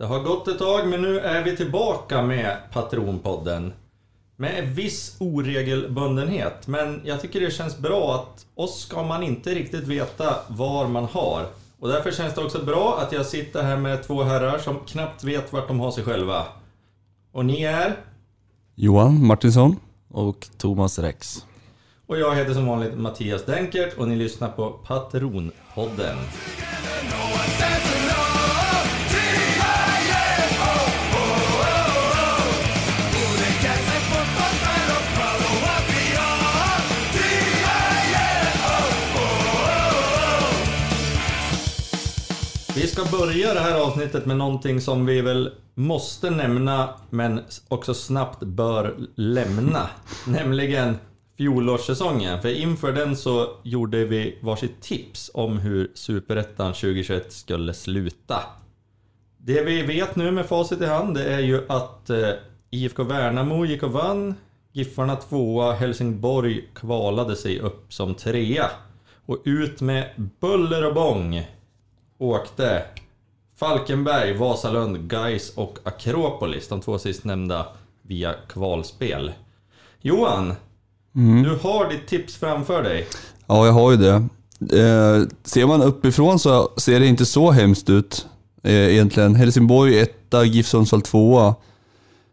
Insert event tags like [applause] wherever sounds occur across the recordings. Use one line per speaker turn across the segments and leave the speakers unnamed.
Det har gått ett tag men nu är vi tillbaka med Patronpodden. Med viss oregelbundenhet, men jag tycker det känns bra att oss ska man inte riktigt veta var man har. Och därför känns det också bra att jag sitter här med två herrar som knappt vet vart de har sig själva. Och ni är?
Johan Martinsson.
Och Thomas Rex.
Och jag heter som vanligt Mattias Denkert och ni lyssnar på Patronpodden. Ska börja det här avsnittet med någonting som vi väl måste nämna men också snabbt bör lämna. [laughs] Nämligen fjolårssäsongen. För inför den så gjorde vi varsitt tips om hur Superettan 2021 skulle sluta. Det vi vet nu med facit i hand det är ju att eh, IFK Värnamo gick och vann. Giffarna tvåa, Helsingborg kvalade sig upp som trea. Och ut med buller och bång åkte Falkenberg, Vasalund, Gais och Akropolis, de två sistnämnda, via kvalspel. Johan, du har ditt tips framför dig.
Ja, jag har ju det. Eh, ser man uppifrån så ser det inte så hemskt ut eh, egentligen. Helsingborg etta, GIF Sundsvall tvåa.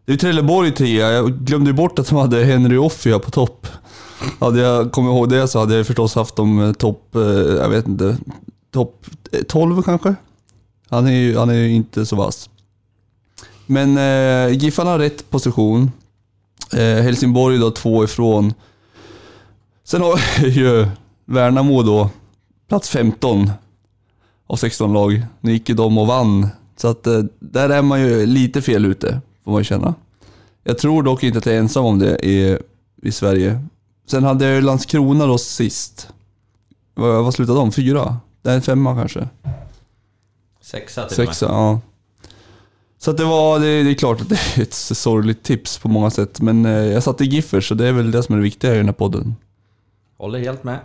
Det är Trelleborg trea. Jag glömde bort att de hade Henry Offia på topp. Hade jag kommit ihåg det så hade jag förstås haft dem eh, topp, eh, jag vet inte, topp eh, 12 kanske? Han är ju han är ju inte så vass. Men eh, Giffarna har rätt position. Eh, Helsingborg då två ifrån. Sen har [laughs] ju Värnamo då plats 15 av 16 lag. Nu gick ju de och vann. Så att eh, där är man ju lite fel ute, får man ju känna. Jag tror dock inte att jag är ensam om det i, i Sverige. Sen hade jag ju Landskrona då sist. Vad, vad slutade de? Fyra? Det är en femma kanske?
Sexa till och med.
Sexa, ja. Så att det var, det, det är klart att det är ett sorgligt tips på många sätt. Men eh, jag satte Giffers så det är väl det som är det viktiga i den här podden.
Håller helt med.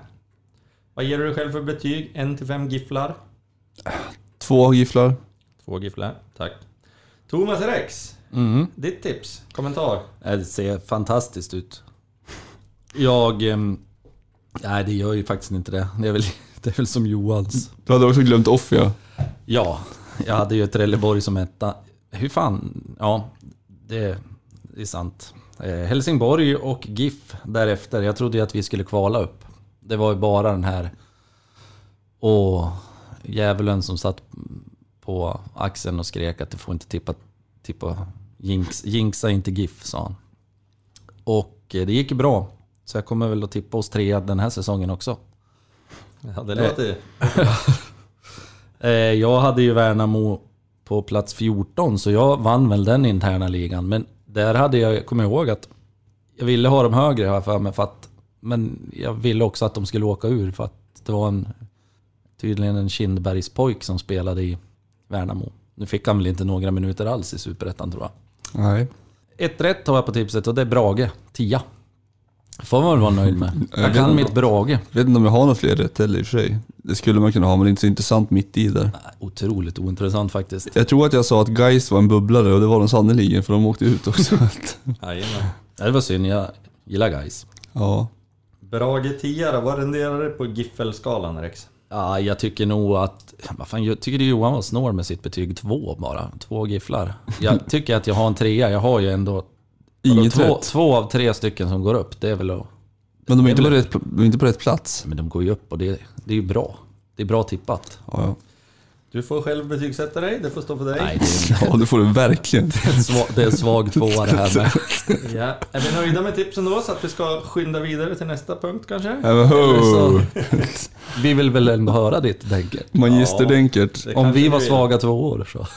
Vad ger du dig själv för betyg? 1 till 5 gifflar?
Två gifflar.
Två gifflar, tack. Thomas Rex,
Mm.
ditt tips? Kommentar?
Det ser fantastiskt ut. Jag... ehm, nej, det gör ju faktiskt inte det. Det är väl, det är väl som Johans.
Du hade också glömt Offia.
Ja, jag hade ju Trelleborg som etta. Hur fan... Ja, det, det är sant. Eh, Helsingborg och GIF därefter. Jag trodde ju att vi skulle kvala upp. Det var ju bara den här... Och djävulen som satt på axeln och skrek att du får inte tippa... tippa jinx, jinxa inte GIF, sa han. Och eh, det gick ju bra. Så jag kommer väl att tippa oss trea den här säsongen också.
Ja, det låter... [laughs]
Eh, Jag hade ju Värnamo på plats 14, så jag vann väl den interna ligan. Men där hade jag, kommer ihåg att jag ville ha dem högre jag för mig. För att, men jag ville också att de skulle åka ur för att det var en, tydligen en Kindbergspojk som spelade i Värnamo. Nu fick han väl inte några minuter alls i Superettan tror jag.
Nej.
Ett rätt har jag på tipset och det är Brage, 10. Får man väl vara nöjd med.
Jag
Jag
vet
kan
inte.
mitt Brage.
Jag vet inte om jag har några fler rätt heller i och för sig. Det skulle man kunna ha, men det är inte så intressant mitt i där.
Otroligt ointressant faktiskt.
Jag tror att jag sa att Geis var en bubblare och det var de sannerligen för de åkte ut också. [laughs]
Jajamän.
Ja, Det var synd, jag gillar guys.
ja.
Brage 10 då, vad renderar det på Giffelskalan Rex?
Ja, jag tycker nog att... Vad fan, jag tycker Johan var snår med sitt betyg två bara. Två gifflar. Jag tycker att jag har en trea. Jag har ju ändå...
Inget
två,
rätt.
två av tre stycken som går upp. Det är väl att...
Men de är, inte på rätt, de är inte på rätt plats.
Men de går ju upp och det, det är ju bra. Det är bra tippat.
Ja, ja.
Du får själv betygsätta dig, det får stå för dig.
Nej, det är, [laughs]
ja, det får du verkligen.
en svag, det är en svag [laughs] tvåa det här med. [laughs]
Ja. Är vi nöjda med tipsen då, så att vi ska skynda vidare till nästa punkt kanske?
Eller
Så, vi vill väl ändå höra ditt Denkert.
Magister
Ja.
Denkert.
Det
Om vi var svaga tvåor så...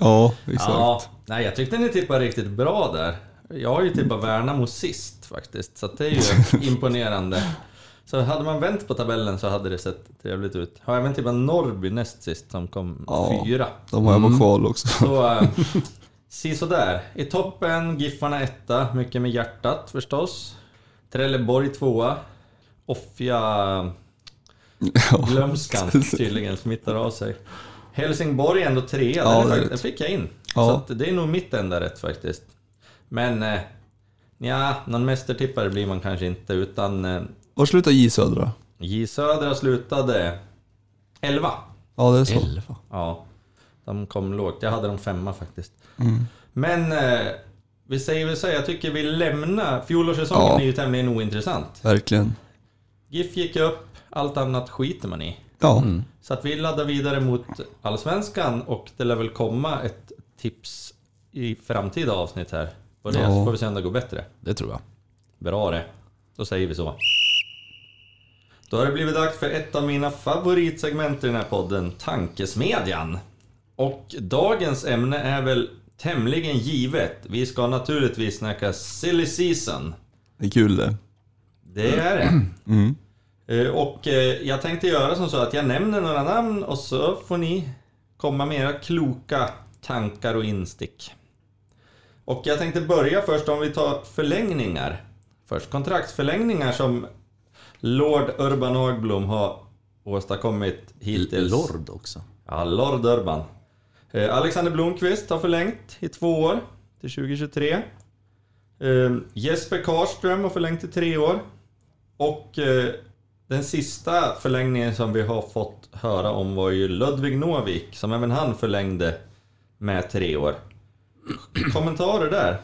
Ja, exakt.
Ja, nej jag tyckte ni tippade riktigt bra där. Jag har ju tippat Värnamo sist faktiskt, så det är ju [laughs] imponerande. Så hade man vänt på tabellen så hade det sett trevligt ut. Har även tippat Norrby näst sist som kom
Ja.
fyra.
De har jag
Mm.
på kval också.
Så, äh, si sådär. I toppen, Giffarna etta, mycket med hjärtat förstås. Trelleborg tvåa. Offia glömskan [laughs] tydligen smittar av sig. Helsingborg ändå trea,
Ja,
den, fick jag in.
Ja.
Så att det är nog mitt enda rätt faktiskt. Men, eh, ja, någon mästertippare blir man kanske inte utan eh,
Var slutar J Södra?
J Södra slutade 11.
Ja, det är så.
Elva.
Ja, de kom lågt. Jag hade dem femma faktiskt.
Mm.
Men eh, vi säger väl så jag tycker vi lämnar... Fjolårssäsongen
Ja.
är ju tämligen ointressant.
Verkligen.
GIF gick upp, allt annat skiter man i.
Ja.
Mm.
Så att vi laddar vidare mot Allsvenskan och det lär väl komma ett tips i framtida avsnitt här. På det,
Ja.
så får vi se om det går bättre.
Det tror jag.
Bra det. Då säger vi så. Då har det blivit dags för ett av mina favoritsegment i den här podden, Tankesmedjan. Och dagens ämne är väl tämligen givet. Vi ska naturligtvis snacka silly season.
Det är kul det.
Det är det. [clears throat]
Mm.
Eh, Och eh, jag tänkte göra som så att jag nämner några namn och så får ni komma med era kloka tankar och instick. Och jag tänkte börja först om vi tar förlängningar. Först kontraktsförlängningar som Lord Urban Agblom har åstadkommit hittills.
Lord också.
Ja, Lord Urban. Eh, Alexander Blomqvist har förlängt i två år till 2023. Eh, Jesper Karlström har förlängt i tre år. Och eh, den sista förlängningen som vi har fått höra om var ju Ludvig Novik, som även han förlängde med tre år. Kommentarer där?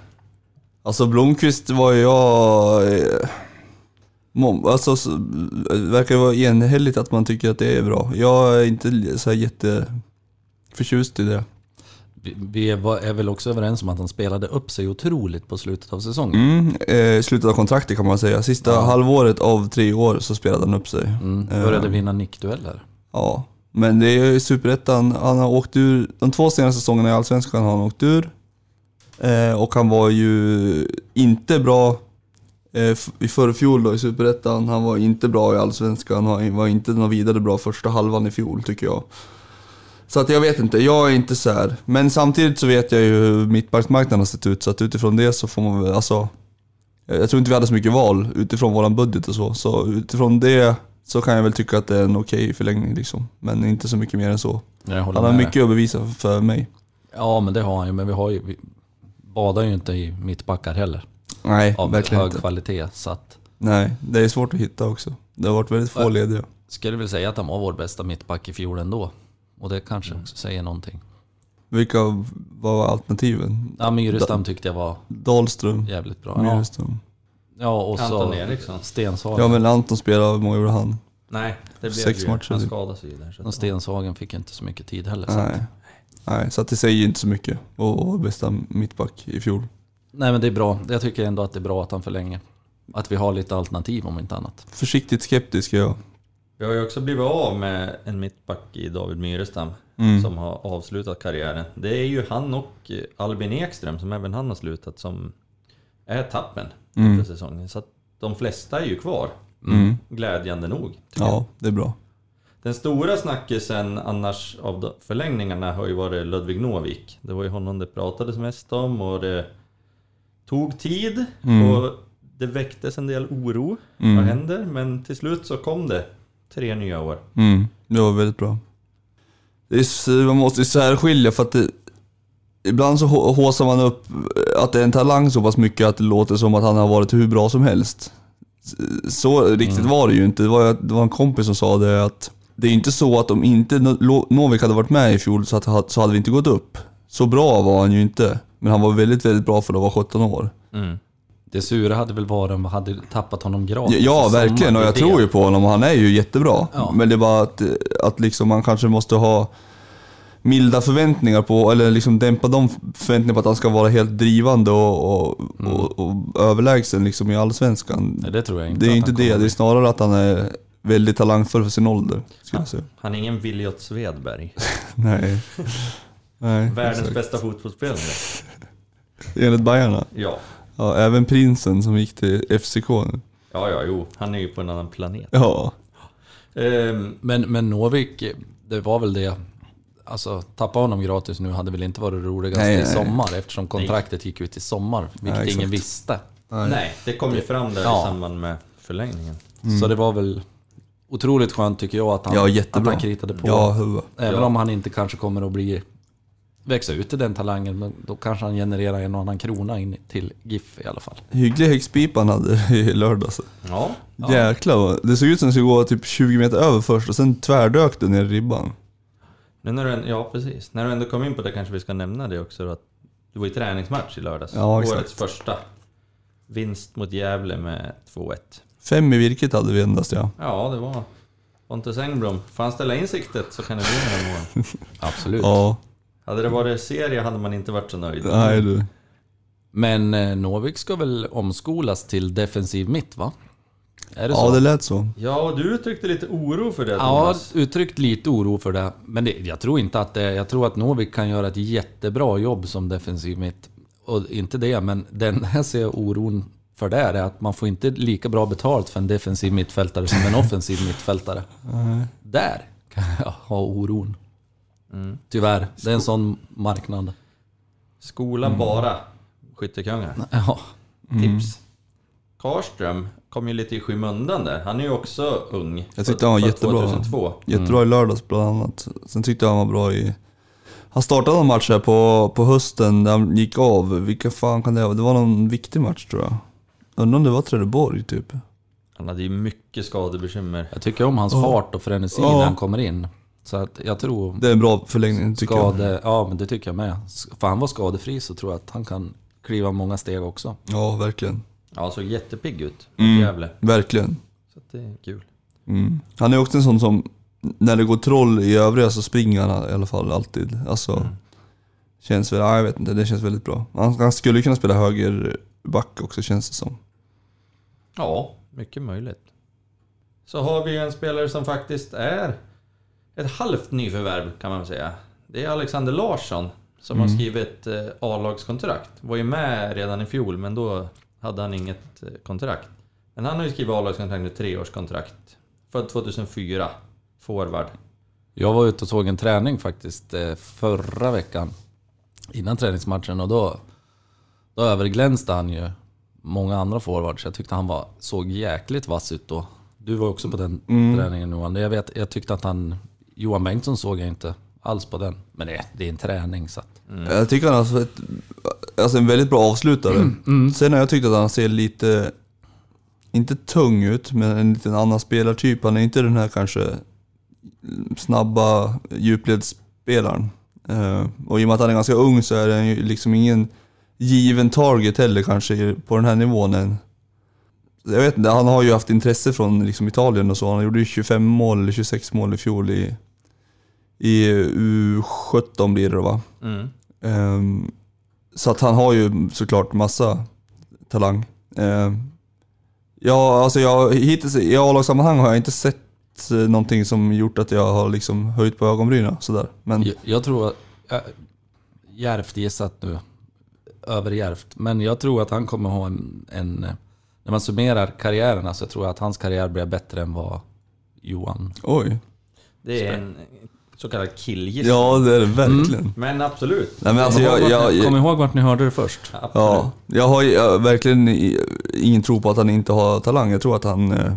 Alltså Blomqvist var ju jag... eh, Alltså, så, det verkar vara enhälligt att man tycker att det är bra. Jag är inte så här jätte förtjust i det.
Vi, är väl också överens om att han spelade upp sig otroligt på slutet av säsongen.
Mm, eh, slutet av kontraktet kan man säga. Sista
Ja.
halvåret av tre år så spelade han upp sig.
Mm.
Eh,
Började vinna nickdueller.
Ja, men det är ju superettan. Han har åkt ur, de två senaste säsongerna i Allsvenskan har han åkt ur. Eh, och han var ju inte bra eh, i förfjol då i superettan. Han var inte bra i Allsvenskan. Han var inte någon vidare bra första halvan i fjol tycker jag. Så att jag vet inte, jag är inte så här. Men samtidigt så vet jag ju hur mittbacksmarknaden har sett ut. Så att utifrån det så får man väl, alltså. Jag tror inte vi hade så mycket val utifrån våran budget och så. Så utifrån det så kan jag väl tycka att det är en okej förlängning liksom. Men inte så mycket mer än så. Han har mycket att bevisa för mig.
Ja, men det har han ju. Men vi har ju... Badar ju inte i mittbackar heller.
Nej,
Av
verkligen
hög
inte.
kvalitet. Så att...
Nej, det är svårt att hitta också. Det har varit väldigt få
Ja.
lediga.
Skulle väl säga att han var vår bästa mittback i fjol ändå. Och det kanske
Mm.
också säger någonting.
Vilka var alternativen?
Ja, Myrestam tyckte jag var
Dahlström,
jävligt bra. Ja,
Myrestam.
ja och så
Anton Eriksson.
Stenshagen.
Ja men Anton spelade, hur många gjorde han?
Nej, det blev
Sex
ju...
matcher.
Han skadade sig ju där. Så
Och Stenshagen fick inte så mycket tid heller. Så. att-
Nej. Nej, så att det säger inte så mycket. Och, och bästa mittback i fjol.
Nej men det är bra. Jag tycker ändå att det är bra att han förlänger. Att vi har lite alternativ om inte annat.
Försiktigt skeptisk är jag.
Vi har ju också blivit av med en mittback i David Myrestam
Mm.
som har avslutat karriären. Det är ju han och Albin Ekström som även han har slutat som är tappen
Mm.
för säsongen. Så att de flesta är ju kvar.
Mm.
Glädjande nog. tycker jag.
Ja, det är bra.
Den stora snackisen annars av förlängningarna har ju varit Ludvig Novik. Det var ju honom det pratades mest om och det tog tid
Mm.
och det väcktes en del oro.
Mm.
Vad händer? Men till slut så kom det tre nya år.
Mm, det var väldigt bra. Är, man måste ju särskilja för att det, ibland så hå- håsar man upp att det är en talang så pass mycket att det låter som att han har varit hur bra som helst. Så riktigt var det ju inte. Det var, det var en kompis som sa det att det är inte så att om inte Novik hade varit med i fjol så, att, så hade vi inte gått upp. Så bra var han ju inte. Men han var väldigt, väldigt bra för att vara 17 år.
Mm.
Det sura hade väl varit om vi hade tappat honom gratis
Ja, verkligen. Och jag
är
tror ju på honom han är ju jättebra.
Ja.
Men det är bara att, att liksom man kanske måste ha milda förväntningar på, eller liksom dämpa de förväntningarna på att han ska vara helt drivande och, och,
Mm.
och, och överlägsen liksom i Allsvenskan.
Nej, det tror jag inte
Det är inte det, det är snarare att han är väldigt talangfull för sin ålder. Skulle jag säga.
Han är ingen Viljot Svedberg. [laughs]
Nej. Nej,
Världens
exakt.
bästa fotbollsspelare. [laughs]
Enligt Bajarna.
Ja.
Ja, även prinsen som gick till FCK nu.
Ja, ja, jo. Han är ju på en annan planet.
Ja.
Ehm,
Men, men Novik, det var väl det. Alltså, tappa honom gratis nu hade väl inte varit roligast
Nej,
i
nej.
sommar eftersom kontraktet gick ut i sommar, vilket
exakt.
ingen visste.
nej, det kom ju fram där
Ja.
i samband med förlängningen.
Så det var väl otroligt skönt tycker jag att han,
Ja,
att han kritade på.
Ja, huvud.
Även
Ja.
om han inte kanske kommer att bli växa ut till den talangen. Men då kanske han genererar en och annan krona in till GIF i alla fall.
Hygglig häxpipa han hade i lördags.
Ja.
Jäklar vad- Det såg ut som att det skulle gå typ 20 meter över först och sen tvärdök det ner i ribban.
Nu när du, ja, precis. När du ändå kom in på det kanske vi ska nämna det också att det var ju träningsmatch i lördags.
Ja, exakt.
Årets första. Vinst mot Gävle med 2-1.
Fem i virket hade vi endast ja.
Ja, det var Pontus Engblom. Får han ställa in siktet så kan det bli några mål. [laughs]
Absolut.
Ja,
Hade det varit serie hade man inte varit så nöjd.
nej du.
Men eh, Novik ska väl omskolas till defensiv mitt va? Är det
Ja,
så?
det lät så.
Ja, och du uttryckte lite oro för det
Ja,
Thomas.
uttryckt lite oro för det. Men det, jag tror inte att det... Jag tror att Novik kan göra ett jättebra jobb som defensiv mitt. Och inte det, men den jag ser oron för där är att man får inte lika bra betalt för en defensiv mittfältare som en offensiv mittfältare. Där kan jag ha oron. Tyvärr, det är en sån marknad.
Skola
Mm.
bara skyttekungar. [laughs]
Ja,
Tips. Karström kom ju lite i skymundan där. Han är ju också ung.
Jag tyckte han var jättebra.
2002.
Jättebra i lördags bland annat. Sen tyckte jag han var bra i... Han startade en match här på, på hösten där han gick av. Vilka fan kan det vara? Det var någon viktig match tror jag. Undrar om det var Trelleborg typ.
Han hade ju mycket skadebekymmer.
jag tycker om hans fart och frenesi
Ja.
när han kommer in. Så att jag tror...
Det är en bra förlängning tycker jag.
Skade, ja men det tycker jag med. För han var skadefri så tror jag att han kan kliva många steg också.
Ja, verkligen.
Ja, han såg jättepigg ut.
Mm.
Gävle.
Verkligen.
Så det är kul.
Mm. Han är också en sån som, när det går troll i övriga så springer han i alla fall alltid. Alltså, känns väl, ja, jag vet inte, det känns väldigt bra. Han, han skulle kunna spela högerback också känns det som.
Ja, mycket möjligt. Så har vi en spelare som faktiskt är ett halvt nyförvärv kan man säga. Det är Alexander Larsson som har skrivit eh, A-lagskontrakt. Var ju med redan i fjol men då hade han inget eh, kontrakt. Men han har ju skrivit A-lagskontrakt med treårskontrakt. Född 2004. Forward.
Jag var ute och såg en träning faktiskt eh, förra veckan. Innan träningsmatchen och då, då överglänste han ju många andra forwards. Jag tyckte han var, såg jäkligt vass ut då. Du var också på den träningen Johan. Jag, vet, jag tyckte att han... Johan Bengtsson såg jag inte alls på den. Men det, det är en träning så att...
Jag tycker han har alltså ett, alltså en väldigt bra avslutare. Sen har jag tyckt att han ser lite, inte tung ut, men en liten annan spelartyp. Han är inte den här kanske snabba djupledsspelaren. Eh, och i och med att han är ganska ung så är han ju liksom ingen given target heller kanske på den här nivån än. Jag vet inte, han har ju haft intresse från liksom Italien och så. Han gjorde ju 25 mål eller 26 mål i fjol i, i U17 blir det då va?
Mm.
Ehm, så att han har ju såklart massa talang. Ehm, ja, alltså jag, hittills i A-lagssammanhang har jag inte sett eh, någonting som gjort att jag har liksom höjt på ögonbrynen sådär. Men
Jag, jag tror... Äh, djärvt gissat nu. Överdjärvt. Men jag tror att han kommer ha en, en... När man summerar karriären så tror jag att hans karriär blir bättre än vad Johan...
oj.
Det är en så kallad killgissning.
Ja det är det verkligen.
Men absolut.
Nej, men alltså, jag, jag,
Kom ihåg vart ni hörde det först.
absolut.
ja, jag har jag, verkligen ingen tro på att han inte har talang. Jag tror att han eh,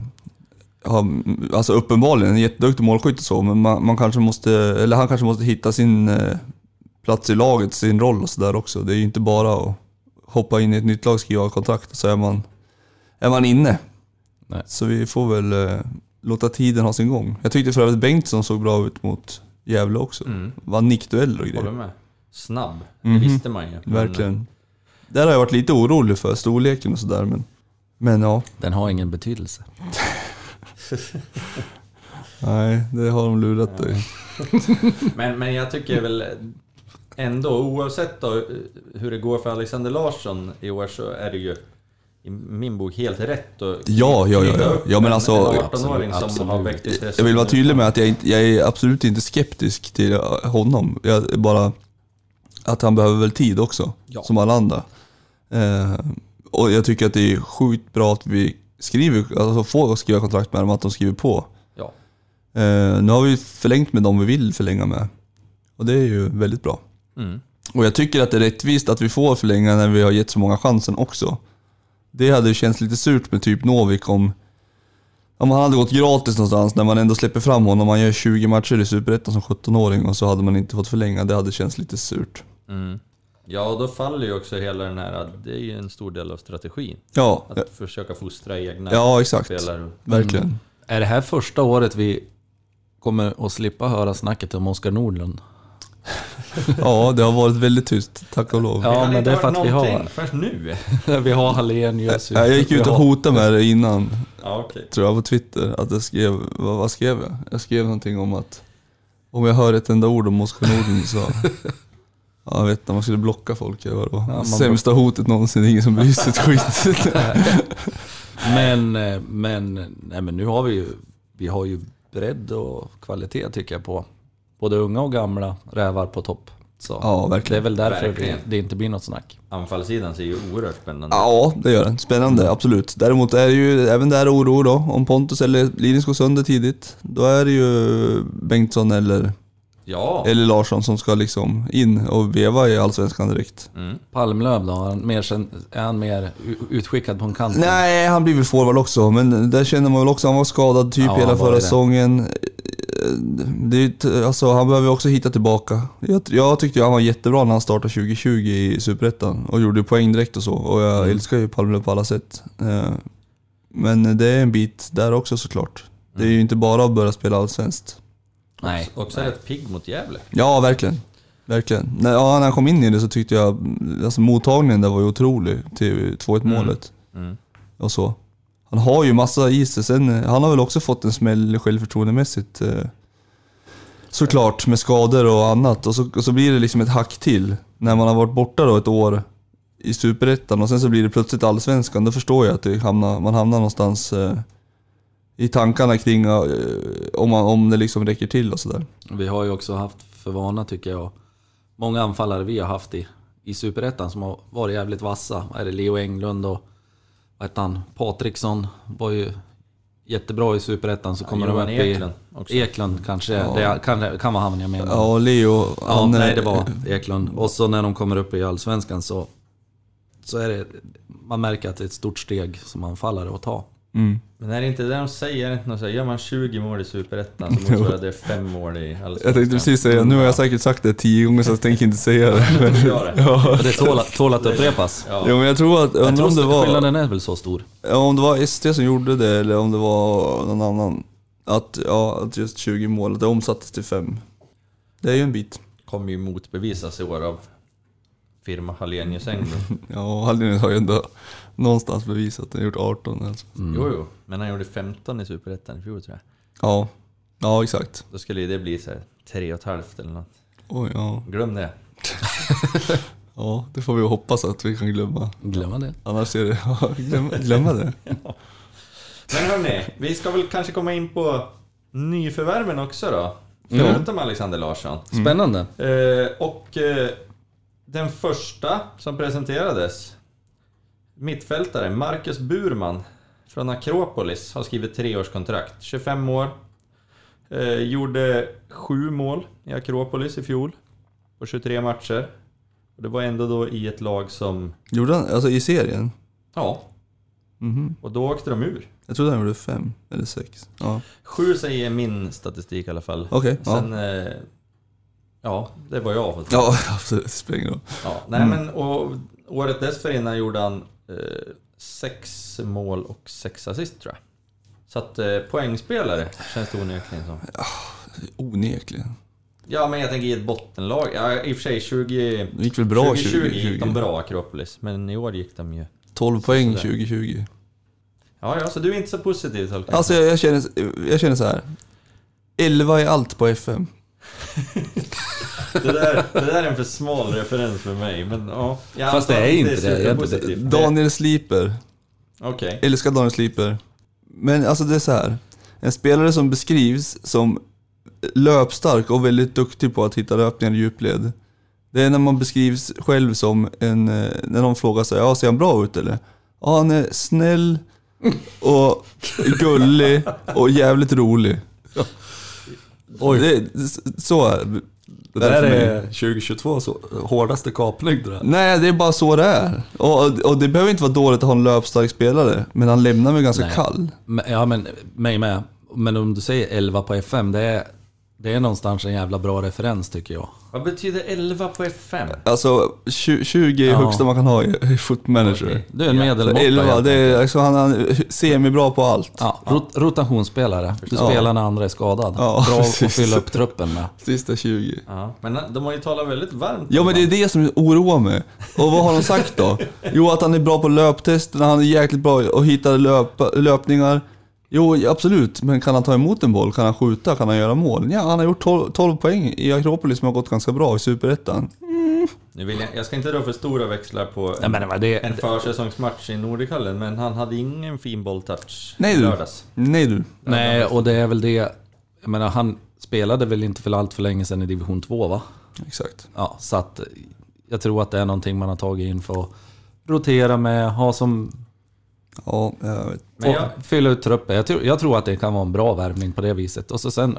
har, alltså uppenbarligen, en jätteduktig målskytt och så, men man, man kanske måste, eller han kanske måste hitta sin eh, plats i laget, sin roll och sådär också. Det är ju inte bara att hoppa in i ett nytt lag, skriva kontrakt så är man, är man inne.
Nej.
Så vi får väl eh, låta tiden ha sin gång. Jag tyckte för övrigt Bengtsson såg bra ut mot Gävle också.
Mm.
Vann nickdueller och
Håller
grejer.
med. Snabb. Det visste man ju. Men,
Verkligen. Där har jag varit lite orolig för, storleken och sådär men... Men ja,
Den har ingen betydelse. [laughs]
nej det har de lurat dig. [laughs]
Men, men jag tycker väl ändå, oavsett då hur det går för Alexander Larsson i år så är det ju i min bok helt rätt att
Ja, ja, ja, ja. Ja, men
en-
alltså-
en 18-åring som
Absolut.
har väckt intresse.
Jag vill vara tydlig med att jag, inte, jag är absolut inte skeptisk till honom. Jag är bara att han behöver väl tid också,
Ja.
som alla andra. Eh, och jag tycker att det är sjukt bra att vi skriver, alltså får skriva kontrakt med dem, att de skriver på.
Ja.
Eh, nu har vi förlängt med dem vi vill förlänga med. Och det är ju väldigt bra.
Mm.
Och jag tycker att det är rättvist att vi får förlänga när vi har gett så många chansen också. Det hade känts lite surt med typ Novik om Om han hade gått gratis någonstans när man ändå släpper fram honom. Man gör 20 matcher i Superettan som 17-åring och så hade man inte fått förlänga. Det hade känts lite surt.
Mm. Ja, och då faller ju också hela den här, det är ju en stor del av strategin.
Ja,
Att försöka fostra egna
ja exakt.
spelare.
Verkligen.
Är det här första året vi kommer att slippa höra snacket om Oskar Nordlund? [laughs]
Ja, det har varit väldigt tyst, tack och lov.
Ja, men det är för att vi har-
förrän nu. [laughs]
vi har Hallenius.
Jag gick ut och hotade med det innan,
Ja, okej.
tror jag, på Twitter. Att jag skrev, vad, vad skrev jag? Jag skrev någonting om att om jag hör ett enda ord om Oskar Nordlund så... [laughs] Ja, jag vet inte, man skulle blocka folk eller vadå.
man
Sämsta hotet någonsin, ingen som bryr sig ett skit.
Men, eh, men, nej, men nu har vi ju, vi har ju bredd och kvalitet tycker jag på både unga och gamla rävar på topp. Så
Ja,
det är
verkligen.
väl därför det,
Verkligen.
det inte blir något snack.
Anfallssidan ser ju oerhört spännande
Ja, det gör den. Spännande, absolut. Däremot är det ju även där oro då. Om Pontus eller Linus går sönder tidigt, då är det ju Bengtsson eller,
Ja.
eller Larsson som ska liksom in och veva i Allsvenskan direkt.
Mm.
Palmlöv då? Är han mer, är han mer utskickad på en kant?
Nej, han blir väl forward också, men där känner man väl också, han var skadad typ
Ja,
hela förra säsongen. Det alltså, han behöver också hitta tillbaka. Jag, jag tyckte han var jättebra när han startade 2020 i Superettan och gjorde poäng direkt och så. Och jag
Mm.
älskar ju Palmlöv på alla sätt. Eh, Men det är en bit där också såklart. Det är ju inte bara att börja spela allsvenskt.
Nej.
Också rätt pigg mot Gävle.
Ja, verkligen. Verkligen. När, ja, när han kom in i det så tyckte jag, alltså mottagningen där var ju otrolig till 2-1 målet.
Mm.
och så. Han har ju massa i sig. Sen, eh, han har väl också fått en smäll självförtroendemässigt. Eh, såklart, med skador och annat. Och så, och så blir det liksom ett hack till. När man har varit borta då ett år i Superettan och sen så blir det plötsligt Allsvenskan. Då förstår jag att det hamnar, man hamnar någonstans eh, i tankarna kring eh, om, man, om det liksom räcker till och sådär.
Vi har ju också haft för vana tycker jag, många anfallare vi har haft i, i Superettan som har varit jävligt vassa. Är det Leo Englund och vad heter han? Patriksson var ju jättebra i Superettan så kommer
Johan
de upp
Eklund
i...
också.
Eklund kanske, det kan, kan vara han jag menar.
Ja, och Leo,
Ja,
han,
nej
eh,
det var Eklund. Och så när de kommer upp i Allsvenskan så, så är det, man märker att det är ett stort steg som anfallare att ta.
Mm.
Men är det inte det de säger? Är inte något så här, Gör man 20 mål i Superettan så [laughs] motsvarar det 5 mål i Allsvenskan.
Jag tänkte precis säga, nu har jag säkert sagt det tio gånger så jag tänker inte säga det. [laughs] Men,
det. [laughs]
ja.
Det tål, att- tål att upprepas.
Ja.
Jo men jag tror att,
Jag
undrar om det var...
skillnaden är väl så stor.
Ja, om det var ST som gjorde det eller om det var någon annan. Att, ja, att just 20 mål, att det omsattes till 5. Det är ju en bit.
Kommer ju motbevisas i år av firma Hallenius Englund. [laughs]
Ja, Hallenius har ju ändå någonstans bevisat att han gjort 18 alltså.
Jo, jo. Men han gjorde 15 i Superettan i fjol tror jag.
Ja, ja exakt.
Då skulle ju det bli så här tre och ett halvt eller något.
Oj, ja.
Glöm det. [laughs]
ja, det får vi hoppas att vi kan glömma.
Glömma det.
Annars är det, [laughs] ja, glömma, glömma det.
Men hörni, vi ska väl kanske komma in på nyförvärven också då.
Mm.
Förutom Alexander Larsson.
Spännande.
Eh, och eh, den första som presenterades, mittfältare Marcus Burman från Akropolis, har skrivit treårskontrakt. 25 år. Eh, gjorde sju mål i Akropolis i fjol. På 23 matcher. Och det var ändå då i ett lag som...
Gjorde han, alltså i serien?
Ja,
Mhm.
och då åkte de ur.
Jag trodde han gjorde 5 eller 6. Ja,
Sju säger min statistik i alla fall.
ja.
Sen... Eh, ja, det var jag fått.
Ja, [laughs] absolut. Det spelar ingen roll.
Ja, nej men och året dessförinnan gjorde han eh, sex mål och sex assist tror jag. Så att eh, poängspelare känns det onekligen som.
Onekligen.
Ja men jag tänker i ett bottenlag. Ja i och för sig 20...
Det gick väl bra
2020
2020?
gick de bra Akropolis, men i år gick de ju...
12 poäng
Sådär.
2020.
Ja, ja, så du är inte så positiv Tolkien?
Alltså jag, jag, känner, jag känner så här. 11 är allt på FM. [laughs]
Det, där, det där är en för smal referens för mig, men ja. jag
Fast det är inte det, jag-
superpositivt.
Daniel Sliper.
Okej.
Älskar Daniel Sliper. Men alltså det är så här. En spelare som beskrivs som löpstark och väldigt duktig på att hitta löpningar i djupled. Det är när man beskrivs själv som en, eh, när någon frågar sig, ja ser han bra ut eller? Ja han är snäll och gullig och jävligt rolig.
Oj.
Det, så är det.
Där är 2022 så hårdaste kapning det där.
Nej, det är bara så det är. Och, och det behöver inte vara dåligt att ha en löpstark spelare, men han lämnar mig ganska
Nej.
kall.
Ja, men mig med. Men om du säger 11 på FM, det är, det är någonstans en jävla bra referens tycker jag.
Vad betyder 11 på F5?
Alltså, 20, 20 är
Ja.
högsta man kan ha i, i Foot Manager.
Okej.
Du är en medelmåtta
11,
helt
det är, alltså, han är semibra på allt.
Ja, rot, rotationsspelare. Du
Ja.
spelar när andra är skadad.
Ja,
Bra att
precis.
fylla upp truppen med.
Sista 20.
Ja, men de har ju talat väldigt varmt
Ja men det är det som oroar mig. Och vad har de sagt då? [laughs] Jo att han är bra på löptesterna, han är jäkligt bra att hitta löp, löpningar. Jo absolut, men kan han ta emot en boll? Kan han skjuta? Kan han göra mål? Ja, han har gjort 12, 12 poäng i Akropolis som har gått ganska bra i Superettan.
Nu vill jag, jag ska inte dra för stora växlar på
Nej,
en,
men vad det,
en försäsongsmatch i Nordikallen, men han hade ingen fin bolltouch
Nej du.
lördags.
Nej du.
nej, och det är väl det... Jag menar, han spelade väl inte för allt för länge sedan i division 2 va?
Exakt.
Ja, så att jag tror att det är någonting man har tagit in för att rotera med, ha som...
Ja, jag vet.
Men jag,
fylla ut truppen. Jag tror, jag tror att det kan vara en bra värvning på det viset. Och så sen...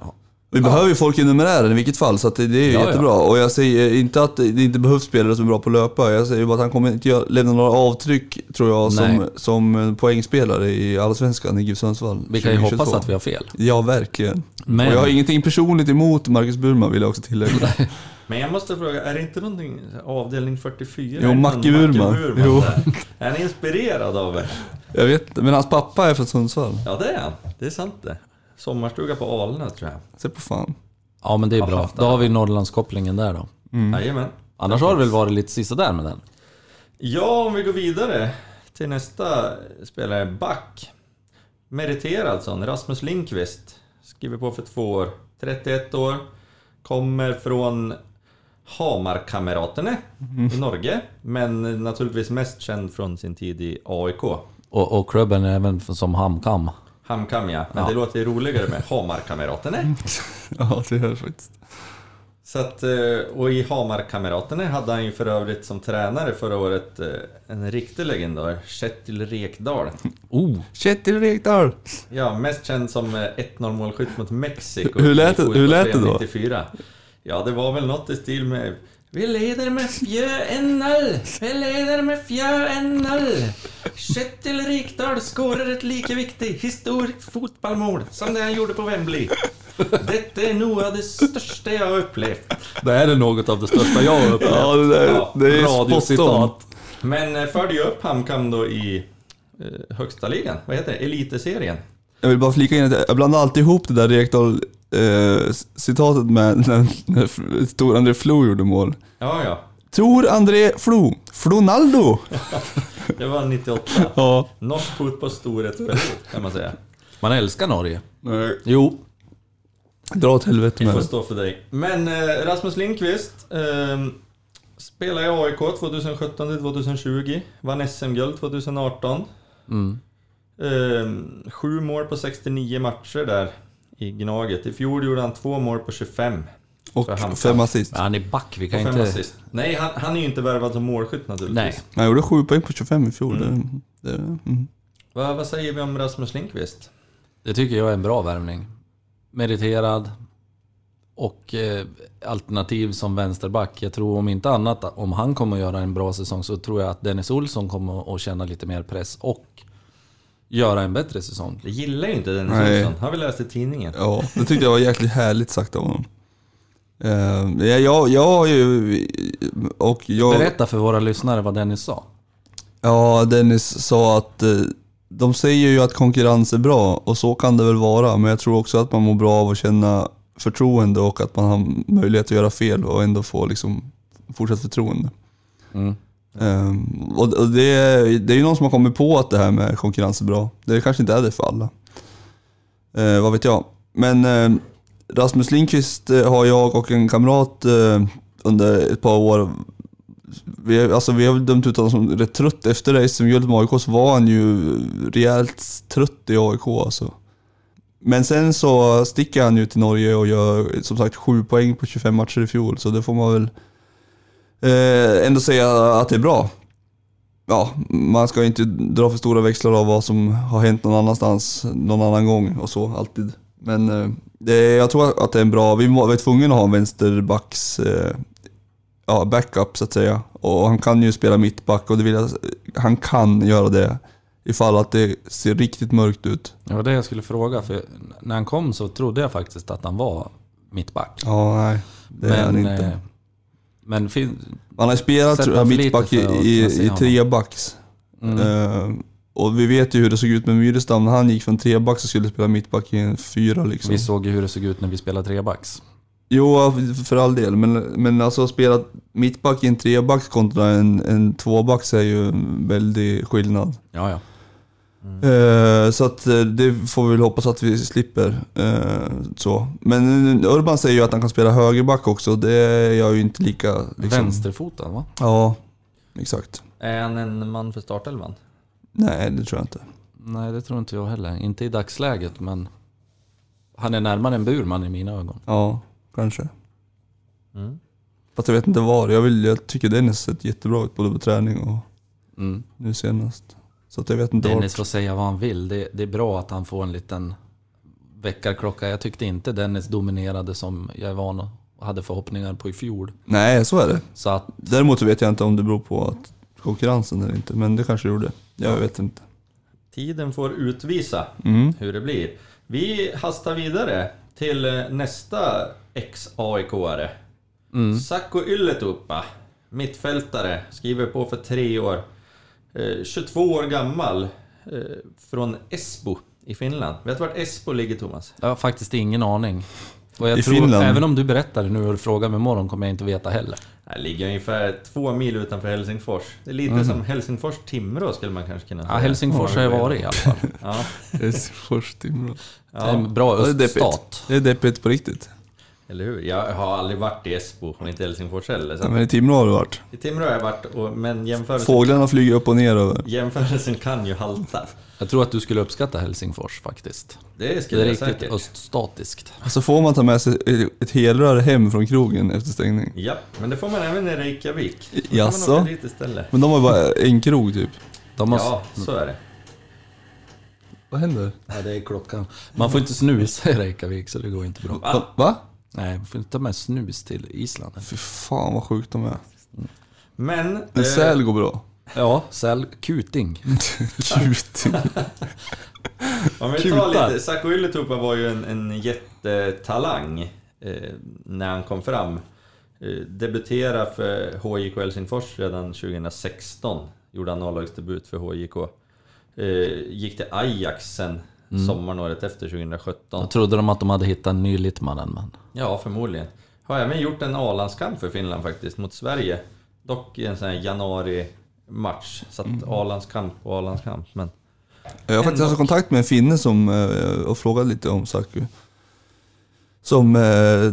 Vi behöver ju folk i numerären i vilket fall, så det, är ju
Ja, ja.
jättebra. Och jag säger inte att det inte behövs spelare som är bra på att löpa. Jag säger bara att han kommer inte lämna några avtryck, tror jag, som, som poängspelare i Allsvenskan i GIF Sundsvall.
Vi kan ju
2022.
hoppas att vi har fel.
Ja, verkligen.
Men-
Och jag har ingenting personligt emot Marcus Burman, vill jag också tillägga. [laughs]
men jag måste fråga, är det inte någonting avdelning 44?
Jo, Macke Burman. Jo.
Är han inspirerad av er?
jag vet inte, men hans pappa är från Sundsvall.
Ja, det är han. Det är sant det. Sommarstuga på Alnö, tror jag.
Se på fan.
Ja, men det är bra. Då har vi Norrlandskopplingen där då.
Jajamän.
Annars har det väl varit lite sisådär med den.
Ja, om vi går vidare till nästa spelare, back. Meriterad sån, Rasmus Linkvist. Skriver på för två år. 31 år. Kommer från Hamarkameraterna i Norge. Men naturligtvis mest känd från sin tid i AIK.
Och, och klubben är även som HamKam.
Hamkam ja, men
Ja.
det låter ju roligare med Hamarkameraterna. [laughs]
Ja, det är det faktiskt.
Så att, eh, och i Hamarkameraterna hade han ju för övrigt som tränare förra året eh, en riktig legendar, Kjetil Rekdal. [laughs]
Oh!
Kjetil Rekdal!
Ja, mest känd som eh, 1-0 målskytt mot Mexiko.
Hur lät det- hur lät det då?
fotbolls-VM 94. Ja, det var väl något i stil med Vi leder med fjö 1-0! Vi leder med fjö 1-0! Kjetil Rekdal skårar ett lika viktigt historiskt fotbollsmål som det han gjorde på Wembley. Detta är nog av det största jag har upplevt.
Det här är något av det största jag har upplevt.
Ja, det, där,
Ja,
det är.
Radiocitat.
Men eh, förde ju upp Hamkam då i eh, högsta ligan. Vad heter det? Eliteserien.
Jag vill bara flika in att jag blandar alltid ihop det där Rekdal eh, citatet med [laughs] när, Stor André Flo gjorde mål.
Ja, ja.
Tror André Flo, Flonaldo! [laughs]
Det var 98.
Ja.
Norsk fotbolls storhetsperiod kan man säga.
Man älskar Norge.
Nej.
Jo.
Dra åt helvete
Det
med
får
det.
stå för dig. Men eh, Rasmus Lindqvist eh, spelade i AIK 2017 till 2020. Vann SM-guld 2018.
Mm.
Eh, sju mål på 69 matcher där i Gnaget. I fjol gjorde han två mål på 25.
Och
för
fem assist.
Men han är back, vi
Och
kan
fem
inte...
assist. Nej, han, han är ju inte värvad som målskytt naturligtvis.
Nej.
Han gjorde sju poäng på 25 i fjol. Det, det, mm.
Vad, vad säger vi om Rasmus Lindqvist?
Det tycker jag är en bra värvning. Meriterad. Och eh, alternativ som vänsterback. Jag tror om inte annat, om han kommer att göra en bra säsong så tror jag att Dennis Olsson kommer att känna lite mer press och göra en bättre säsong.
Det gillar ju inte Dennis
Nej.
Olsson. Har vi läst i tidningen.
Ja, det tyckte jag var jäkligt härligt sagt av honom. Uh, jag, jag har ju... Och jag,
Berätta för våra lyssnare vad Dennis sa.
Ja, Dennis sa att eh, de säger ju att konkurrens är bra och så kan det väl vara. Men jag tror också att man mår bra av att känna förtroende och att man har möjlighet att göra fel och ändå få liksom fortsatt förtroende.
Mm.
Um, och och det, är- det är ju någon som har kommit på att det här med konkurrens är bra. Det kanske inte är det för alla. Uh, vad vet jag. Men uh, Rasmus Lindqvist eh, har jag och en kamrat uh, under ett par år vi, alltså vi har väl dömt ut honom som rätt trött. Efter SM-guldet med AIK så var han ju rejält trött i AIK alltså. Men sen så sticker han ju till Norge och gör som sagt sju poäng på 25 matcher i fjol. Så det får man väl eh, ändå säga att det är bra. Ja, man ska inte dra för stora växlar av vad som har hänt någon annanstans någon annan gång och så alltid. Men eh, det, jag tror att det är en bra, vi var tvungna att ha en vänsterbacks eh, ja, backup så att säga. Och han kan ju spela mittback och det vill jag, han kan göra det ifall att det ser riktigt mörkt ut.
Det var det jag skulle fråga, för när han kom så trodde jag faktiskt att han var mittback.
Ja, nej. Det är han inte.
Men
Han har spelat mittback i, i, i trebacks.
mm,
Eh, och vi vet ju hur det såg ut med Myrestam när han gick från trebacks och skulle spela mittback i en fyra liksom.
vi såg ju hur det såg ut när vi spelade trebacks.
Jo, för all del. Men, men alltså att spela mittback i en trebacks kontra en, en tvåbacks är ju en väldig skillnad.
Ja, ja.
Eh, så att eh, det får vi väl hoppas att vi slipper. Eh, så. Men Urban säger ju att han kan spela högerback också. Det är jag ju inte lika... Liksom.
Vänsterfotad va?
Ja, exakt.
Är han en man för startelvan?
Nej, det tror jag inte.
Nej, det tror inte jag heller. Inte i dagsläget, men han är närmare en Burman i mina ögon.
Ja, kanske.
Mm.
Fast jag vet inte var. Jag, vill, jag tycker Dennis sett jättebra ut både på träning och
Mm.
nu senast. Så att jag vet inte
Dennis
vart.
får säga vad han vill. Det, det är bra att han får en liten väckarklocka. Jag tyckte inte Dennis dominerade som jag är van och hade förhoppningar på i fjol.
Nej, så är det.
Så att,
Däremot vet jag inte om det beror på att konkurrensen eller inte, men det kanske gjorde. Jag vet inte.
Tiden får utvisa
Mm.
hur det blir. Vi hastar vidare till eh, nästa ex-AIK-are.
mm,
Sakko Ylletupa, mittfältare, skriver på för tre år. Eh, 22 år gammal, eh, från Esbo i Finland. Vet du vart Esbo ligger Thomas?
jag har faktiskt ingen aning. Och jag
I
tror,
Finland?
även om du berättar det nu och frågar mig imorgon kommer jag inte veta heller.
Det ligger ungefär två mil utanför Helsingfors. Det är lite som Helsingfors-Timrå skulle man kanske kunna
Ja,
säga.
Helsingfors har jag varit i alla fall.
Ja,
Helsingfors, Timrå.
Det är
ja,
en bra
Det är deppigt.
öststat.
Det är deppigt på riktigt.
Eller hur? Jag har aldrig varit i Esbo och inte i Helsingfors heller. Så
Ja, men i Timrå har du varit.
I Timrå har jag varit, och, men jämförelsen,
Fåglarna flyger upp och ner över.
jämförelsen kan ju halta.
Jag tror att du skulle uppskatta Helsingfors faktiskt.
Det
Det
skulle
är
jag
riktigt
säkert.
öststatiskt.
Så får man ta med sig ett helrör hem från krogen efter stängning.
Ja, men det får man även i Reykjavik. Då
Jaså? Men de har bara en krog typ.
De har,
Ja, så är det.
Vad händer?
ja, det är klockan. Man får inte snusa i Reykjavik så det går inte bra.
Va?
Va?
Nej, man får inte ta med snus till Island.
Fy fan vad sjukt de är.
Men...
En
eh,
säl går bra.
Ja, säl kuting. [laughs]
Kuting.
Om vi tar lite, Sakko Ylletupa var ju en, en jättetalang eh, när han kom fram. Eh, debuterade för HJK Helsingfors redan 2016. Gjorde han A-lagsdebut för HJK. Eh, gick till Ajax sen sommaren året efter 2017.
Då trodde de att de hade hittat en ny Littmannen, men...
Ja, förmodligen. Har även gjort en A-landskamp för Finland faktiskt, mot Sverige. Dock i en sån här januari-match. Så att A-landskamp och A-landskamp, men...
Jag har faktiskt haft kontakt med en finne som, eh, och frågat lite om Saku. Som eh,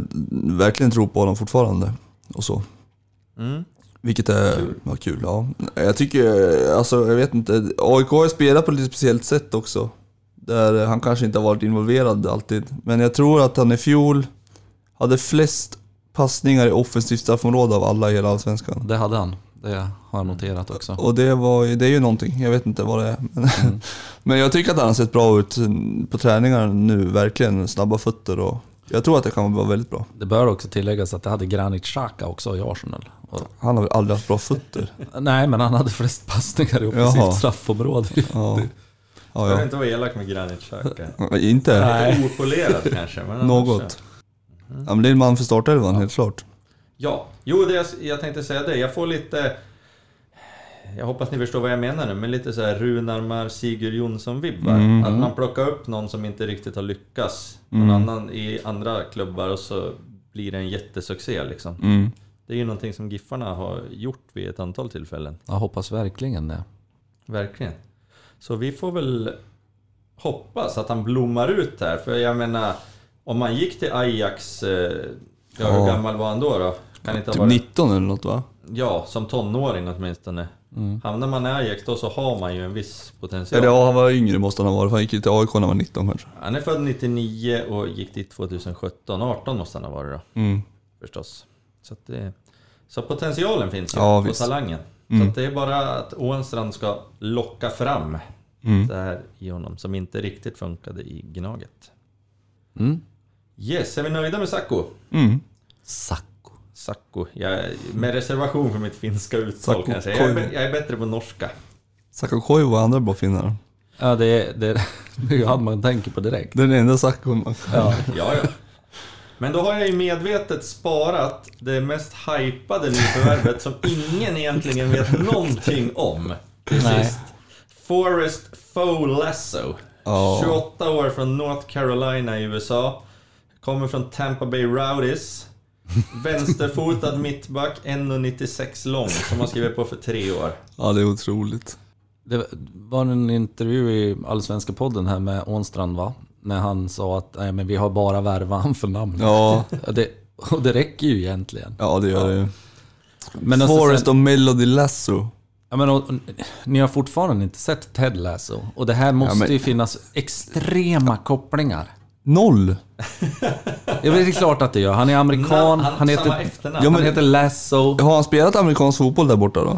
verkligen tror på honom fortfarande. Och så.
Mm.
Vilket är kul. Ja, kul. Ja. Jag tycker, alltså jag vet inte. AIK har spelat på ett lite speciellt sätt också. Där han kanske inte har varit involverad alltid. Men jag tror att han i fjol hade flest passningar i offensivt straffområde av alla i hela Allsvenskan.
Det hade han. Det har jag noterat också.
Och det, var, det är ju någonting, jag vet inte vad det är. Men, [laughs] men jag tycker att han har sett bra ut på träningar nu, verkligen. Snabba fötter och jag tror att det kan vara väldigt bra.
Det bör också tilläggas att det hade Granit Xhaka också i Arsenal.
Han har väl aldrig haft bra fötter?
nej, men han hade flest passningar i offensivt straffområde.
Ja, ja. Ja.
inte vara elak med Granit Xhaka. [laughs]
Inte?
Nej.
Lite opolerad kanske, men annars
Något.
så.
Ja, men det är en man för startelvan, helt klart.
Ja, jo det jag, jag tänkte säga det. Jag får lite... Jag hoppas ni förstår vad jag menar nu, men lite så här Runarmar, Sigurd Jonsson-vibbar.
Mm.
Att man plockar upp någon som inte riktigt har lyckats någon annan i andra klubbar och så blir det en jättesuccé liksom.
Mm.
Det är ju någonting som Giffarna har gjort vid ett antal tillfällen.
Jag hoppas verkligen det.
Verkligen. Så vi får väl hoppas att han blommar ut här. För jag menar, om man gick till Ajax, eh, ja, hur gammal var han då? då? Kan inte
Typ
varit,
19 eller något va?
ja, som tonåring åtminstone. Hamnar man i Ajax då så har man ju en viss potential.
Ja, han var yngre måste han ha varit, för han gick till AIK när han var 19 kanske.
Han är född 99 och gick dit 2017. 18 måste han ha varit då,
Mm.
förstås. Så, det, så potentialen finns ju,
Ja,
och
visst.
talangen.
Mm.
Så att det är bara att Åenstrand ska locka fram
Mm.
det här i honom som inte riktigt funkade i Gnaget. Yes, är vi nöjda med Sacco?
Mm.
Sacco.
Sacco. Jag, med reservation för mitt finska uttal
Sacco
kan jag säga. Jag är,
Koivu.
jag är bättre på norska.
Sakakoivu och andra bra finnar.
Ja, det är, det, är, [laughs] det är han man tänker på direkt.
Den enda Sakon man
Ja.
Ja, ja. Men då har jag ju medvetet sparat det mest hypade nyförvärvet som ingen egentligen vet någonting om. Till sist. Forrest Foe Lasso.
Ja.
28 år från North Carolina i USA. Kommer från Tampa Bay Rowdies. Vänsterfotad [laughs] mittback, 1,96 lång, som har skrivit på för tre år.
Ja, det är otroligt.
Det var en intervju i Allsvenska podden här med Ånstrand va? När han sa att nej, men vi har bara värvat han för namn.
Ja,
Ja, Det, och det räcker ju egentligen.
ja det gör det ju.
Men alltså
Forrest
sen,
och Melody Lasso.
ja, men, och, och, ni har fortfarande inte sett Ted Lasso. Och det här måste
men-
ju finnas extrema kopplingar.
Noll! [laughs]
Ja, det är klart att det gör. Han är amerikan,
Na-
han,
samma
heter.
Ja, men-
han heter Lasso.
Har han spelat amerikansk fotboll där borta då?